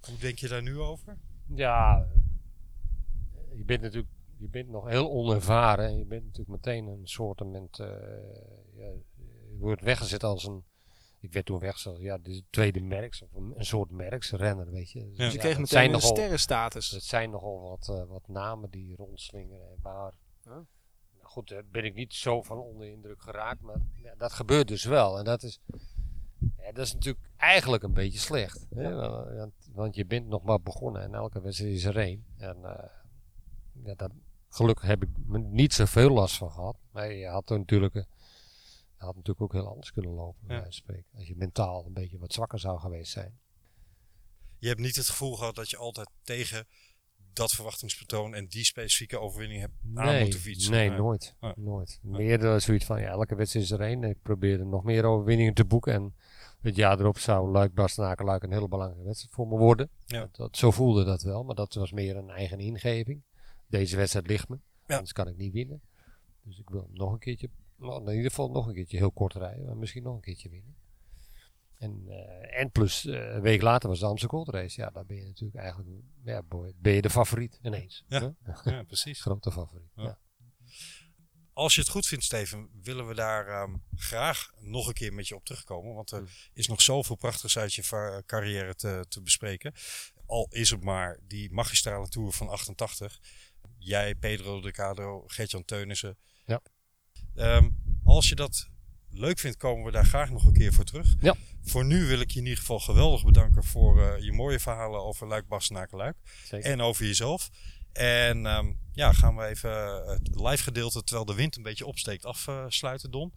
Hoe denk je daar nu over? Ja, je bent natuurlijk je bent nog heel onervaren. En je bent natuurlijk meteen een soort ja, je wordt weggezet als een ik werd toen weggezet, ja, de tweede merks, of een, een soort merksrenner, weet je. Dus je ja, kreeg meteen zijn een nogal- sterrenstatus. Het zijn nogal wat, eh, wat namen die rondslingeren. En waar, goed, daar ben ik niet zo van onder de indruk geraakt, maar ja, dat gebeurt dus wel. En dat is, ja, dat is natuurlijk eigenlijk een beetje slecht. Hè? Want, want je bent nog maar begonnen en elke wedstrijd is er één. En ja, dat, gelukkig heb ik niet zoveel last van gehad. Maar je had er natuurlijk, je had natuurlijk ook heel anders kunnen lopen, bij spreken. Als je mentaal een beetje wat zwakker zou geweest zijn. Je hebt niet het gevoel gehad dat je altijd tegen dat verwachtingspatroon en die specifieke overwinning hebt aan moeten fietsen. Nee, Nee. nooit. Nee. nooit. Meer dan zoiets van, ja, elke wedstrijd is er één. Ik probeerde nog meer overwinningen te boeken. En het jaar erop zou Luik, Bastenaken, Luik een hele belangrijke wedstrijd voor me worden. Ja. Dat, dat- zo voelde dat wel, maar dat was meer een eigen ingeving. Deze wedstrijd ligt me, Ja. anders kan ik niet winnen. Dus ik wil nog een keertje, nou, in ieder geval nog een keertje heel kort rijden. Maar misschien nog een keertje winnen. En, eh, en plus, eh, een week later was de Amsterdam Gold Race. Ja, daar ben je natuurlijk eigenlijk, ja, boy, ben je de favoriet ineens. Ja. precies. Grote favoriet. Ja. Ja. Als je het goed vindt, Steven, willen we daar ehm, graag nog een keer met je op terugkomen. Want er is nog zoveel prachtigs uit je carrière te, te bespreken. Al is het maar die magistrale tour van 88. Jij, Pedro de Cado, Gertjan Teunissen. Ja. Ehm, als je dat leuk vindt, komen we daar graag nog een keer voor terug. Ja. Voor nu wil ik je in ieder geval geweldig bedanken voor eh, je mooie verhalen over Luik, Bastenaken, Luik. Zeker. En over jezelf. En ehm, ja, gaan we even het live gedeelte, terwijl de wind een beetje opsteekt, afsluiten, Don.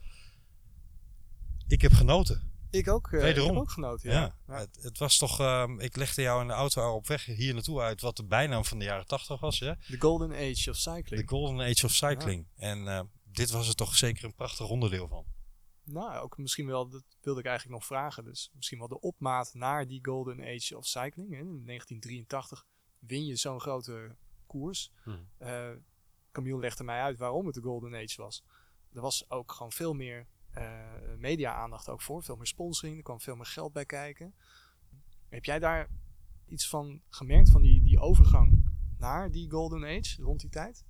Ik heb genoten. Ik ook, eh, ik Wederom. heb ook genoten. Ja. Ja. Ja. Het, het was toch, ehm, ik legde jou in de auto op weg hier naartoe uit wat de bijnaam van de jaren 80 was. The Golden Age of De Cycling. Golden Age of Cycling. En eh, dit was er toch zeker een prachtig onderdeel van. Nou, ook misschien wel, dat wilde ik eigenlijk nog vragen. Dus misschien wel de opmaat naar die Golden Age of Cycling. Hè. In 1983 win je zo'n grote koers. Hmm. Eh, Camille legde mij uit waarom het de Golden Age was. Er was ook gewoon veel meer eh, media-aandacht ook voor. Veel meer sponsoring. Er kwam veel meer geld bij kijken. Heb jij daar iets van gemerkt van die, die overgang naar die Golden Age rond die tijd?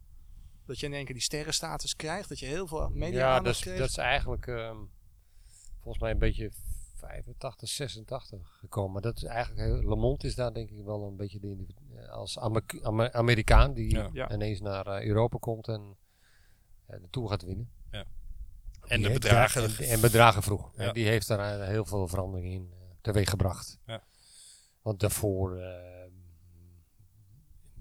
Dat je in één keer die sterrenstatus krijgt. Dat je heel veel Ja, media-aandacht dat is, dat is eigenlijk ehm, volgens mij een beetje 85, 86 gekomen. Maar dat is eigenlijk, Monde is daar denk ik wel een beetje de, eh, als Amer- Amer- Amerikaan die Ja. Ja. ineens naar eh, Europa komt en eh, de Tour gaat winnen. En Die de heeft bedragen. daar- en, en bedragen vroeg. Ja. Die heeft daar heel veel verandering in eh, teweeg gebracht. Ja. Want daarvoor eh,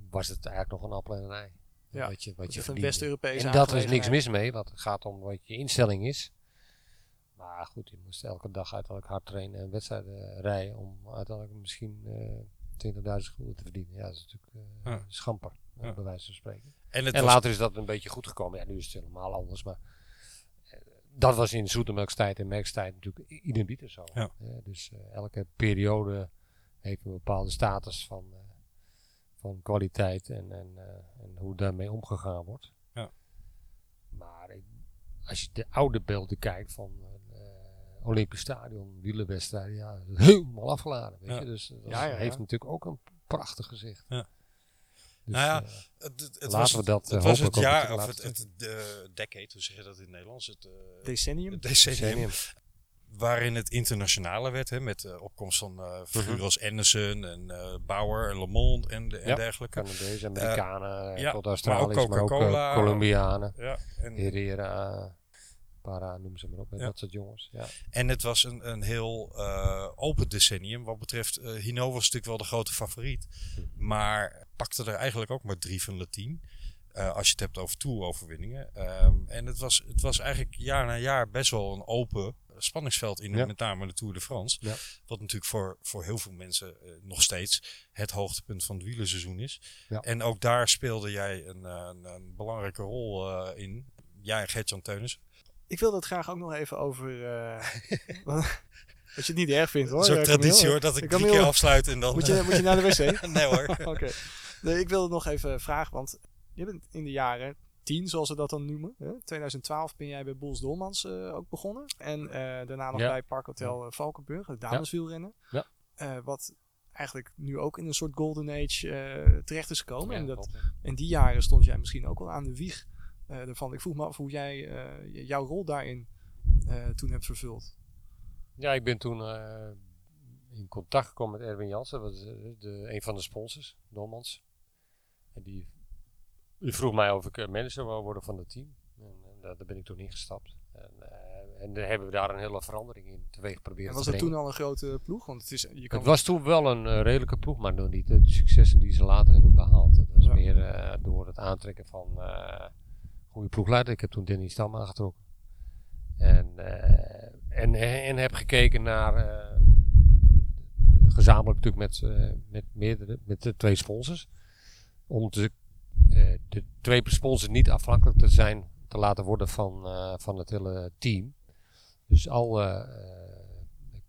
was het eigenlijk nog een appel en een ei. Ja, Wat je, wat je is een verdiende. West-Europese En dat is niks mis mee, want het gaat om wat je instelling is. Maar goed, je moest elke dag uiteindelijk hard trainen en wedstrijden rijden om uiteindelijk misschien eh 20.000 gulden te verdienen. Ja, dat is natuurlijk Ja. schamper, Ja. bij wijze van spreken. En later is dat een beetje goed gekomen. Ja, nu is het helemaal anders, maar eh, dat was in Zoetemelkstijd en Merkstijd natuurlijk i- idem dito zo. Ja. Dus elke periode heeft een bepaalde status van, van kwaliteit en, en, eh, en hoe daarmee omgegaan wordt. Ja. Maar ik- als je de oude beelden kijkt van eh, Olympisch Stadion, wielerwedstrijden, ja, dat helemaal afgeladen. Weet Ja. je? Dus dat Ja, ja, heeft natuurlijk ook een prachtig gezicht. Ja. Dus, Nou ja, eh, het, het, het Laten was, we het- dat, eh, het was het hopelijk ook jaar, of het, het de decade, hoe zeg je dat in het Nederlands? Het, eh, Decennium? het decennium. decennium. Waarin het internationale werd, hè, met de opkomst van Mhm. eh figuren als Anderson en eh, Bauer en Le Monde en, de, en Ja. dergelijke. Canadezen, Amerikanen, ja, tot maar Australiërs, ook maar ook, eh, Coca-Cola. Colombianen, Ja, en, Herrera, Para, noem ze maar op, hè, Ja. dat soort jongens. Ja. en het was een, een heel eh, open decennium. Wat betreft, eh Hino was natuurlijk wel de grote favoriet. Maar pakte er eigenlijk ook maar drie van team. Eh, als je het hebt over toeroverwinningen. Ehm en het was, het was eigenlijk jaar na jaar best wel een open spanningsveld in Ja. met name de Tour de France. Ja. Wat natuurlijk voor, voor heel veel mensen eh, nog steeds het hoogtepunt van het wielerseizoen is. Ja. En ook daar speelde jij een, eh, een, een belangrijke rol eh, in. Jij en Gertjan Teunis. Ik wil het graag ook nog even over... eh, wat- als je het niet erg vindt hoor. Eh, traditie hoor, dat ik drie keer afsluit en dan... Moet je, moet je naar de wc? nee hoor. Oké. Nee, ik wil het nog even vragen, want je bent in de jaren 10, zoals ze dat dan noemen. Hè? 2012 ben jij bij Boels Dolmans eh, ook begonnen. En eh, daarna nog Ja. bij Parkhotel eh, Valkenburg, het dameswielrennen. Ja. Wat eigenlijk nu ook in een soort golden age terecht is gekomen. en, dat, in die jaren stond jij misschien ook al aan de wieg ervan. Ik vroeg me af hoe jij jouw rol daarin toen hebt vervuld. Ja, ik ben toen in contact gekomen met Erwin Jansen, dat eh, de, een van de sponsors, Dolmans. En die, die vroeg mij of ik eh, manager wou worden van het team. En, en daar, daar ben ik toen ingestapt. En, eh, en dan hebben we daar een hele verandering in teweeg proberen En was te dat brengen. toen al een grote ploeg? Want het is, je kan Het was toen wel een eh, redelijke ploeg, maar nog niet de, successen die ze later hebben behaald. Het was Ja. meer eh, door het aantrekken van eh goede ploegleider. Ik heb toen Danny Stam aangetrokken. En, eh, en, en heb gekeken naar, eh, gezamenlijk natuurlijk met, eh, met, meerdere, met de twee sponsors. Om eh, de twee sponsors niet afhankelijk te zijn, te laten worden van, eh, van het hele team. Dus alle eh,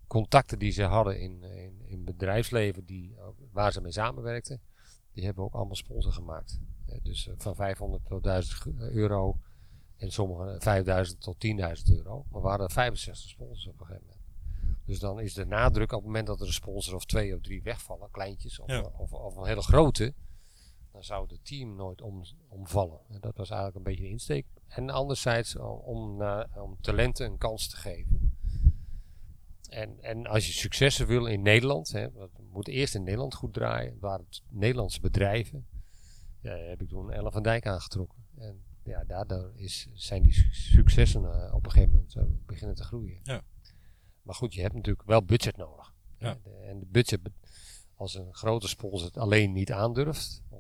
contacten die ze hadden in, in, in bedrijfsleven die, waar ze mee samenwerkten, die hebben ook allemaal sponsor gemaakt. Eh, dus eh, van 500 tot 1000 ge- euro en sommige 5000 tot 10.000 euro. Maar we hadden 65 sponsors op een gegeven moment. Dus dan is de nadruk op het moment dat er een sponsor of twee of drie wegvallen, kleintjes of, Ja. of, of een hele grote, dan zou het team nooit om, omvallen. En dat was eigenlijk een beetje de insteek. En anderzijds om, om, om talenten een kans te geven. En, en als je successen wil in Nederland, hè, dat moet eerst in Nederland goed draaien, waar het Nederlandse bedrijven, ja, heb ik toen Ellen van Dijk aangetrokken. En ja, daardoor is, zijn die su- successen eh, op een gegeven moment eh, beginnen te groeien. Ja. Maar goed, je hebt natuurlijk wel budget nodig. Ja. En de budget, als een grote sponsor het alleen niet aandurft, eh,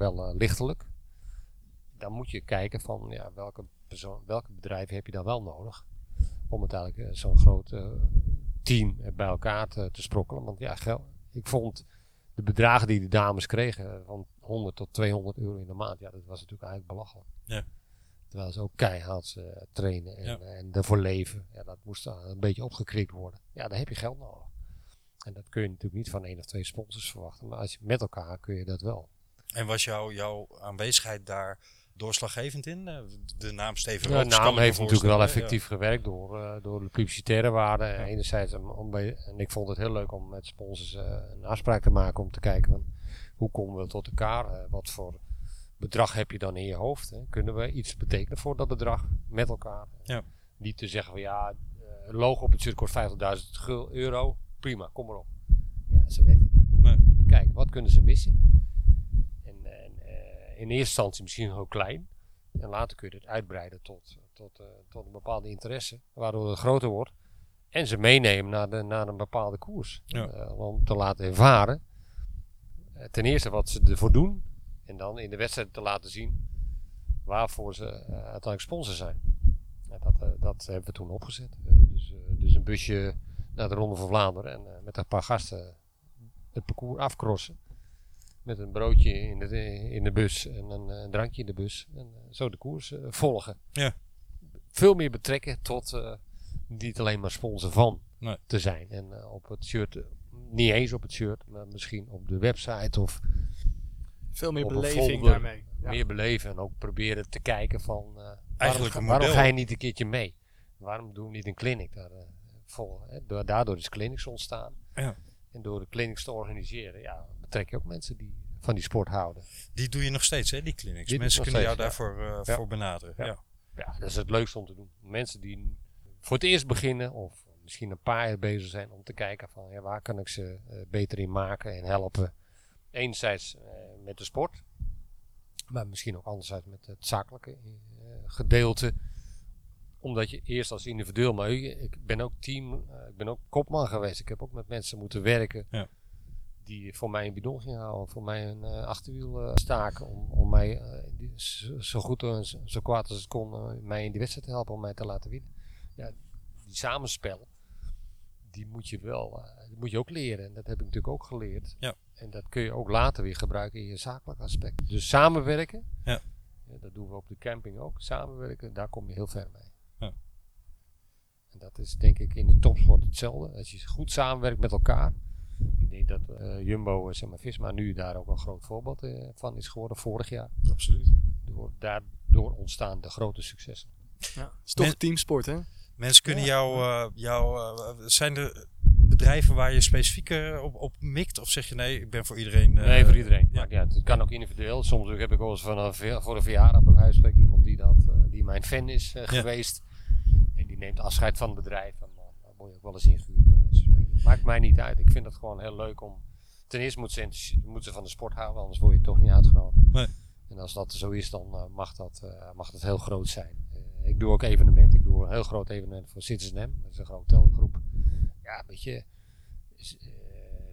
wel eh, lichtelijk, dan moet je kijken van ja, welke, persoon, welke bedrijven heb je dan wel nodig om uiteindelijk eh, zo'n groot eh, team bij elkaar te, te sprokkelen. Want ja, gel- ik vond de bedragen die de dames kregen, van 100 tot 200 euro in de maand, ja, dat was natuurlijk eigenlijk belachelijk. Ja. Terwijl ze ook keihard trainen en, Ja. en ervoor leven. Ja, dat moest dan een beetje opgekrikt worden. Ja, daar heb je geld nodig. En dat kun je natuurlijk niet van één of twee sponsors verwachten. Maar als je met elkaar kun je dat wel. En was jouw jouw aanwezigheid daar doorslaggevend in? Eh, De naam Steven De Rooks kan naam heeft natuurlijk wel effectief gewerkt door, eh, door de publicitaire waarde. Enerzijds om, om bij, en ik vond het heel leuk om met sponsors eh, een afspraak te maken om te kijken van hoe komen we tot elkaar? Wat voor bedrag heb je dan in je hoofd? Hè? Kunnen we iets betekenen voor dat bedrag met elkaar? Ja. Niet te zeggen van ja, een logo op het shirt kost 50.000 gul- euro. Prima, kom maar op. Ja, zo werkt het niet. Nee. Kijk, wat kunnen ze missen? In eerste instantie misschien heel klein. En later kun je het uitbreiden tot, tot, eh, tot een bepaalde interesse, waardoor het groter wordt. En ze meenemen naar, de, naar een bepaalde koers. Ja. Eh, om te laten ervaren. eh, ten eerste wat ze ervoor doen. En dan in de wedstrijd te laten zien waarvoor ze uiteindelijk sponsor zijn. Dat, dat hebben we toen opgezet. Dus, dus een busje naar de Ronde van Vlaanderen. En met een paar gasten het parcours afcrossen. Met een broodje in de, in de bus en een, eh, drankje in de bus. En eh, zo de koers eh, volgen. Ja. Veel meer betrekken tot eh, niet alleen maar sponsor van Nee. te zijn. En op het shirt, niet eens op het shirt, maar misschien op de website of Veel meer beleving folder daarmee. Ja. meer beleven. En ook proberen te kijken van eh, waarom, Eigenlijk waarom ga je niet een keertje mee? Waarom doen we niet een clinic daar, eh, vol? Hè? Door- Daardoor is clinics ontstaan. Ja. En door de clinics te organiseren, ja, betrek je ook mensen die van die sport houden. Die doe je nog steeds, hè, die clinics. Die Mensen kunnen jou daarvoor eh, Ja. voor benaderen. Ja. Ja. Ja, dat is het leukste om te doen. Mensen die voor het eerst beginnen of misschien een paar jaar bezig zijn om te kijken van ja, waar kan ik ze eh, beter in maken en helpen. Enerzijds eh, met de sport, maar misschien ook anderzijds met het zakelijke gedeelte. Omdat je eerst als individueel, maar ik ben ook team, ik ben ook kopman geweest. Ik heb ook met mensen moeten werken Ja. Die voor mij een bidon gingen houden, voor mij een eh, achterwiel eh, staken om, om mij eh, die- zo, goed en zo, kwaad als het kon mij in die wedstrijd te helpen om mij te laten winnen. Ja, die samenspel, die moet je wel, die moet je ook leren. En dat heb ik natuurlijk ook geleerd. Ja. En dat kun je ook later weer gebruiken in je zakelijk aspect. Dus samenwerken, Ja. ja, dat doen we op de camping ook. Samenwerken, daar kom je heel ver mee. Ja. En dat is denk ik in de topsport hetzelfde. Als je goed samenwerkt met elkaar. Ik denk dat eh, Jumbo, eh, zeg maar Visma, nu daar ook een groot voorbeeld eh, van is geworden vorig jaar. Absoluut. Door, daardoor ontstaan de grote successen. Ja. Het is toch Men- teamsport, hè? Mensen kunnen Ja. jou, eh, jou zijn er bedrijven waar je specifiek op, op mikt? Of zeg je nee, ik ben voor iedereen? eh, nee, voor iedereen. ja. Maar ja, het kan ook individueel. Soms heb ik wel eens van voor een verjaardag bij spreken iemand die, dat, die mijn fan is geweest. En die neemt afscheid van het bedrijf. En dan, word je ook wel eens ingehuurd. bij. Maakt mij niet uit. Ik vind het gewoon heel leuk om... Ten eerste moet ze, enthousi- moet ze van de sport houden, anders word je toch niet uitgenodigd. Nee. En als dat zo is, dan eh, mag, dat, eh, mag dat heel groot zijn. Eh, ik doe ook evenementen. Ik doe een heel groot evenement voor Citizen M. Dat is een grote hotelgroep. Ja, weet je... is,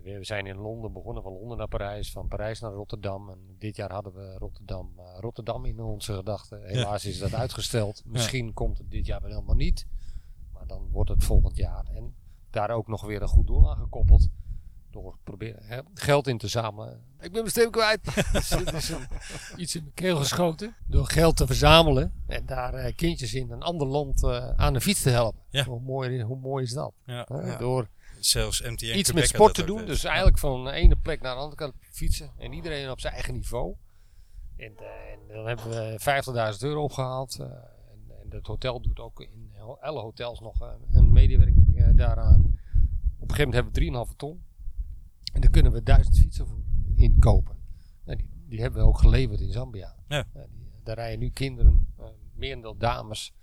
we zijn in Londen begonnen, van Londen naar Parijs, van Parijs naar Rotterdam. En dit jaar hadden we Rotterdam, Rotterdam in onze gedachten. Helaas is dat uitgesteld. Misschien komt het dit jaar wel helemaal niet. Maar dan wordt het volgend jaar. En daar ook nog weer een goed doel aan gekoppeld. Door proberen hè, geld in te zamelen. Ik ben mijn stem kwijt. Dus een- iets in mijn keel geschoten. Door geld te verzamelen. En daar eh, kindjes in een ander land eh, aan de fiets te helpen. Ja. Hoe, mooi, hoe mooi is dat? Ja. Door Zelfs MTN iets Quebec met sport te doen. Dus eigenlijk van de ene plek naar de andere kant fietsen. En iedereen op zijn eigen niveau. En, eh, en dan hebben we 50.000 euro opgehaald. eh, en, en het hotel doet ook in alle hotels nog een medewerking eh, daaraan. Op een gegeven moment hebben we 3,5 ton. En daar kunnen we 1000 fietsen voor inkopen. Nou, die, die hebben we ook geleverd in Zambia. Ja. die, daar rijden nu kinderen, eh merendeel dames,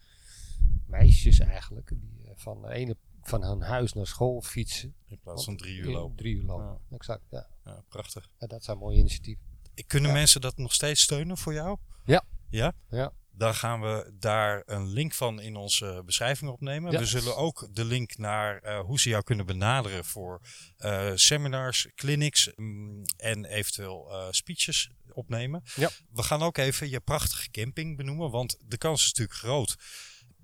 meisjes eigenlijk, die eh, van, de ene, van hun huis naar school fietsen. In plaats van drie uur lopen. Drie uur lopen, Ja. exact. Ja. Ja, prachtig. Dat zijn mooie initiatieven. Kunnen mensen dat nog steeds steunen voor jou? Ja. Ja? Ja. Dan gaan we daar een link van in onze beschrijving opnemen. Ja. We zullen ook de link naar eh, hoe ze jou kunnen benaderen voor eh, seminars, clinics mm, en eventueel eh, speeches opnemen. Ja. We gaan ook even je prachtige camping benoemen, want de kans is natuurlijk groot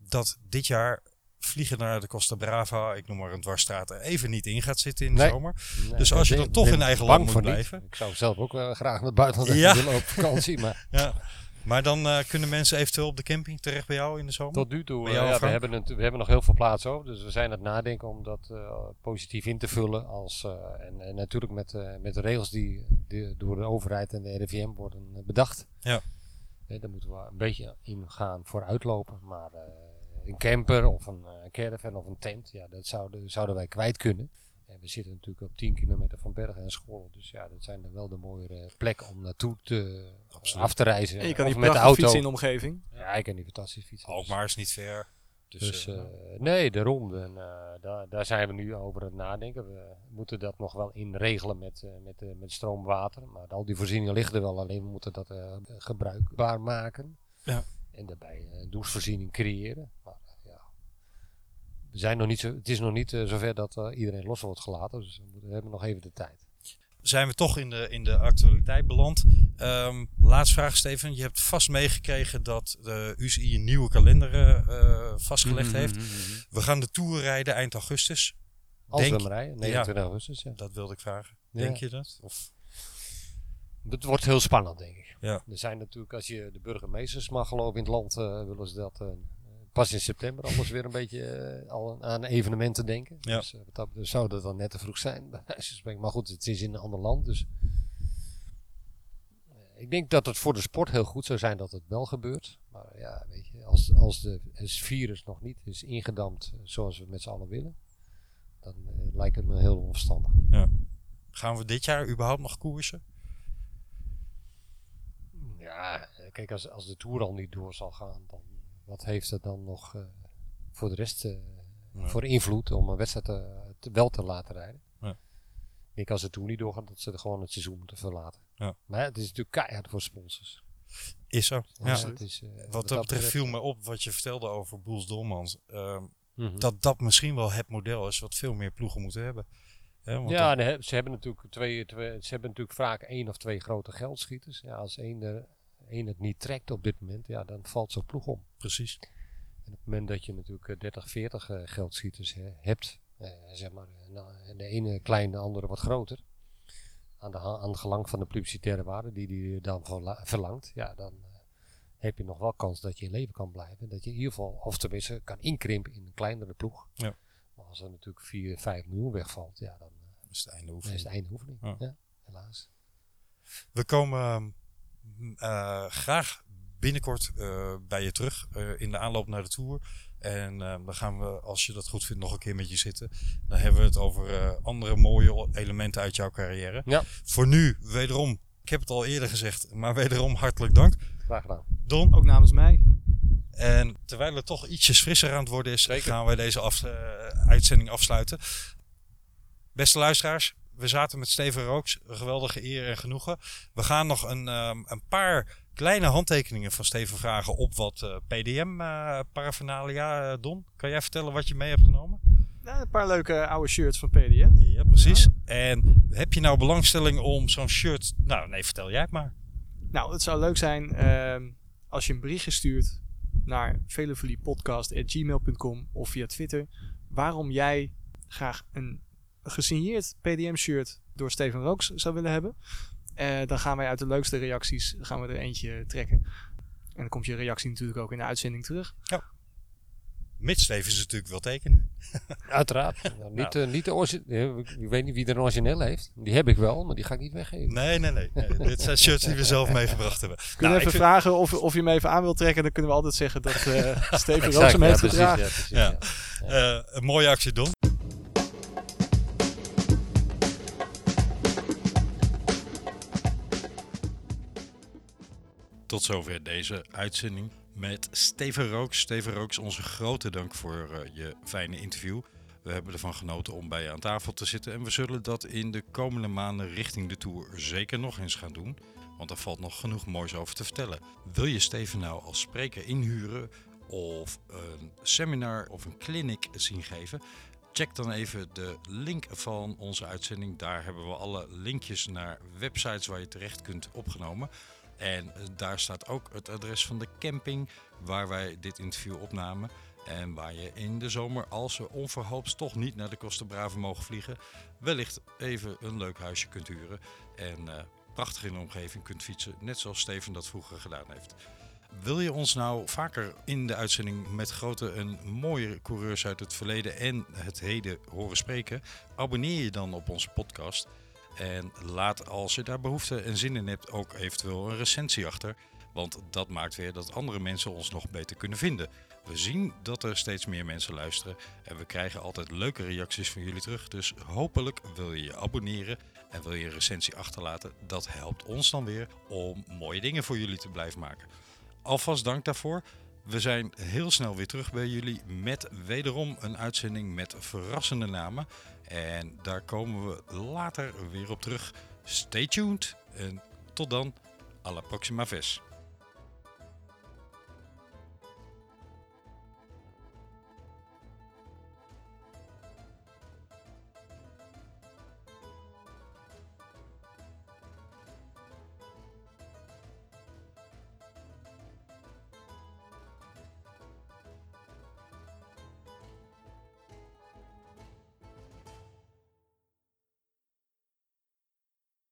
dat dit jaar vliegen naar de Costa Brava, ik noem maar een dwarsstraat, even niet in gaat zitten in de Nee. zomer. Nee, Dus als je dan toch in eigen land moet niet. blijven. Ik zou zelf ook wel graag naar het buitenland Ja. willen op vakantie. Maar Ja. Maar dan eh, kunnen mensen eventueel op de camping terecht bij jou in de zomer? tot nu toe, eh, ja, we, hebben het, we hebben nog heel veel plaats over. Dus we zijn aan het nadenken om dat eh, positief in te vullen. Als, en, en natuurlijk met, met de regels die, die door de overheid en de RIVM worden bedacht. Ja. Daar moeten we een beetje in gaan voor uitlopen. Maar een camper of een caravan of een tent, ja, dat zouden, zouden wij kwijt kunnen. En we zitten natuurlijk op 10 kilometer van bergen en scholen. Dus ja, dat zijn dan wel de mooiere plekken om naartoe te, Absoluut. af te reizen. En je kan niet met de auto. fietsen in de omgeving. Ja, ik kan die fantastisch fietsen. Dus- Alkmaar is niet ver. Dus, dus eh, eh, nee, daarom. En, eh, daar, daar zijn we nu over aan het nadenken. We moeten dat nog wel inregelen met, eh, met, eh, met stroomwater. Maar al die voorzieningen liggen er wel. Alleen we moeten dat eh, gebruikbaar maken. Ja. En daarbij eh, een douchevoorziening creëren. Maar eh, we zijn nog niet zo, het is nog niet eh, zover dat eh, iedereen los wordt gelaten. Dus we, hebben nog even de tijd. zijn we toch in de, in de actualiteit beland. Ehm laatste vraag, Steven. Je hebt vast meegekregen dat de UCI een nieuwe kalender eh, vastgelegd heeft. We gaan de Tour rijden eind augustus. Als Denk- we hem rijden, 29 augustus. Ja. Dat wilde ik vragen. Ja. Denk je dat? Of, Het wordt heel spannend, denk ik. Ja. Er zijn natuurlijk, als je de burgemeesters mag geloven in het land, eh, willen ze dat eh, pas in september alles weer een beetje eh, al aan evenementen denken. Ja. Dus wat dat zou dat dan net te vroeg zijn. maar goed, het is in een ander land. Dus eh, ik denk dat het voor de sport heel goed zou zijn dat het wel gebeurt. Maar ja, weet je, als, als de, het virus nog niet is ingedampt eh, zoals we met z'n allen willen, dan lijkt het me heel onverstandig. gaan we dit jaar überhaupt nog koersen? Ja, kijk, als, als de Tour al niet door zal gaan, dan wat heeft het dan nog eh, voor de rest eh, Ja. voor invloed om een wedstrijd te, te- wel te laten rijden? Ja. Ik als de Tour niet doorgaat, dat ze er gewoon het seizoen moeten verlaten. Ja. Maar het is natuurlijk keihard voor sponsors. Is zo. Ja. Dus het is, eh, Wat dat betreft viel me op wat je vertelde over Boels Dolmans. ehm, Mhm. dat dat misschien wel het model is wat veel meer ploegen moeten hebben. Want ja, dan- ze hebben natuurlijk twee, twee, ze hebben natuurlijk vaak één of twee grote geldschieters. Ja, als één, er, één het niet trekt op dit moment, ja, dan valt zo'n ploeg om. precies. En op het moment dat je natuurlijk eh, 30, 40 eh, geldschieters eh, hebt, eh, zeg maar, eh, nou, en de ene klein, de andere wat groter, aan, de, aan het gelang van de publicitaire waarde die die dan verla- verlangt, ja, dan eh, heb je nog wel kans dat je in leven kan blijven. Dat je in ieder geval, of tenminste, kan inkrimpen in een kleinere ploeg. Ja. Maar als er natuurlijk 4, 5 miljoen wegvalt, ja, dan, eh, is het einde dan oefening. is het einde oefening. Ja. Ja. helaas. We komen mm, eh, graag binnenkort eh, bij je terug eh, in de aanloop naar de Tour. En eh, dan gaan we, als je dat goed vindt, nog een keer met je zitten. Dan hebben we het over eh, andere mooie elementen uit jouw carrière. Ja. Voor nu, wederom, ik heb het al eerder gezegd, maar wederom hartelijk dank. Graag gedaan. Don, Ook namens mij. en terwijl het toch ietsjes frisser aan het worden is, Zeker. gaan wij deze af- eh, uitzending afsluiten. Beste luisteraars, we zaten met Steven Rooks. Een geweldige eer en genoegen. We gaan nog een, ehm, een paar kleine handtekeningen van Steven vragen op wat eh, PDM-paraphernalia. Don, kan jij vertellen wat je mee hebt genomen? Nou, een paar leuke oude shirts van PDN. Ja, precies. En heb je nou belangstelling om zo'n shirt... Nou, nee, vertel jij het maar. Nou, het zou leuk zijn ehm, als je een berichtje stuurt naar velofiliepodcast.gmail.com of via Twitter. Waarom jij graag een gesigneerd PDM-shirt door Steven Rooks zou willen hebben. Eh, dan gaan wij uit de leukste reacties gaan we er eentje trekken. En dan komt je reactie natuurlijk ook in de uitzending terug. Mits Steven ze natuurlijk wil tekenen. Uiteraard. Nou, niet, eh, niet de origi- eh, ik weet niet wie er een origineel heeft. Die heb ik wel, maar die ga ik niet weggeven. Nee, nee, nee. nee. Dit zijn shirts die we zelf meegebracht hebben. Kun je Nou, even vind- vragen of, of je hem even aan wilt trekken? Dan kunnen we altijd zeggen dat eh Steven Rooks hem ja, heeft gedragen. ja, precies, Ja. ja. Eh, een mooie actie, Don. Tot zover deze uitzending met Steven Rooks. Steven Rooks, onze grote dank voor eh, je fijne interview. We hebben ervan genoten om bij je aan tafel te zitten. En we zullen dat in de komende maanden richting de Tour zeker nog eens gaan doen. Want er valt nog genoeg moois over te vertellen. Wil je Steven nou als spreker inhuren of een seminar of een clinic zien geven? Check dan even de link van onze uitzending. Daar hebben we alle linkjes naar websites waar je terecht kunt opgenomen. En daar staat ook het adres van de camping waar wij dit interview opnamen. En waar je in de zomer, als we onverhoopt toch niet naar de Costa Brava mogen vliegen, wellicht even een leuk huisje kunt huren. En eh, prachtig in de omgeving kunt fietsen, net zoals Steven dat vroeger gedaan heeft. Wil je ons nou vaker in de uitzending met grote en mooie coureurs uit het verleden en het heden horen spreken? Abonneer je dan op onze podcast. En laat als je daar behoefte en zin in hebt ook eventueel een recensie achter. Want dat maakt weer dat andere mensen ons nog beter kunnen vinden. We zien dat er steeds meer mensen luisteren en we krijgen altijd leuke reacties van jullie terug. Dus hopelijk wil je je abonneren en wil je een recensie achterlaten. Dat helpt ons dan weer om mooie dingen voor jullie te blijven maken. Alvast dank daarvoor. We zijn heel snel weer terug bij jullie met wederom een uitzending met verrassende namen. En daar komen we later weer op terug. Stay tuned en tot dan. Alla proxima ves.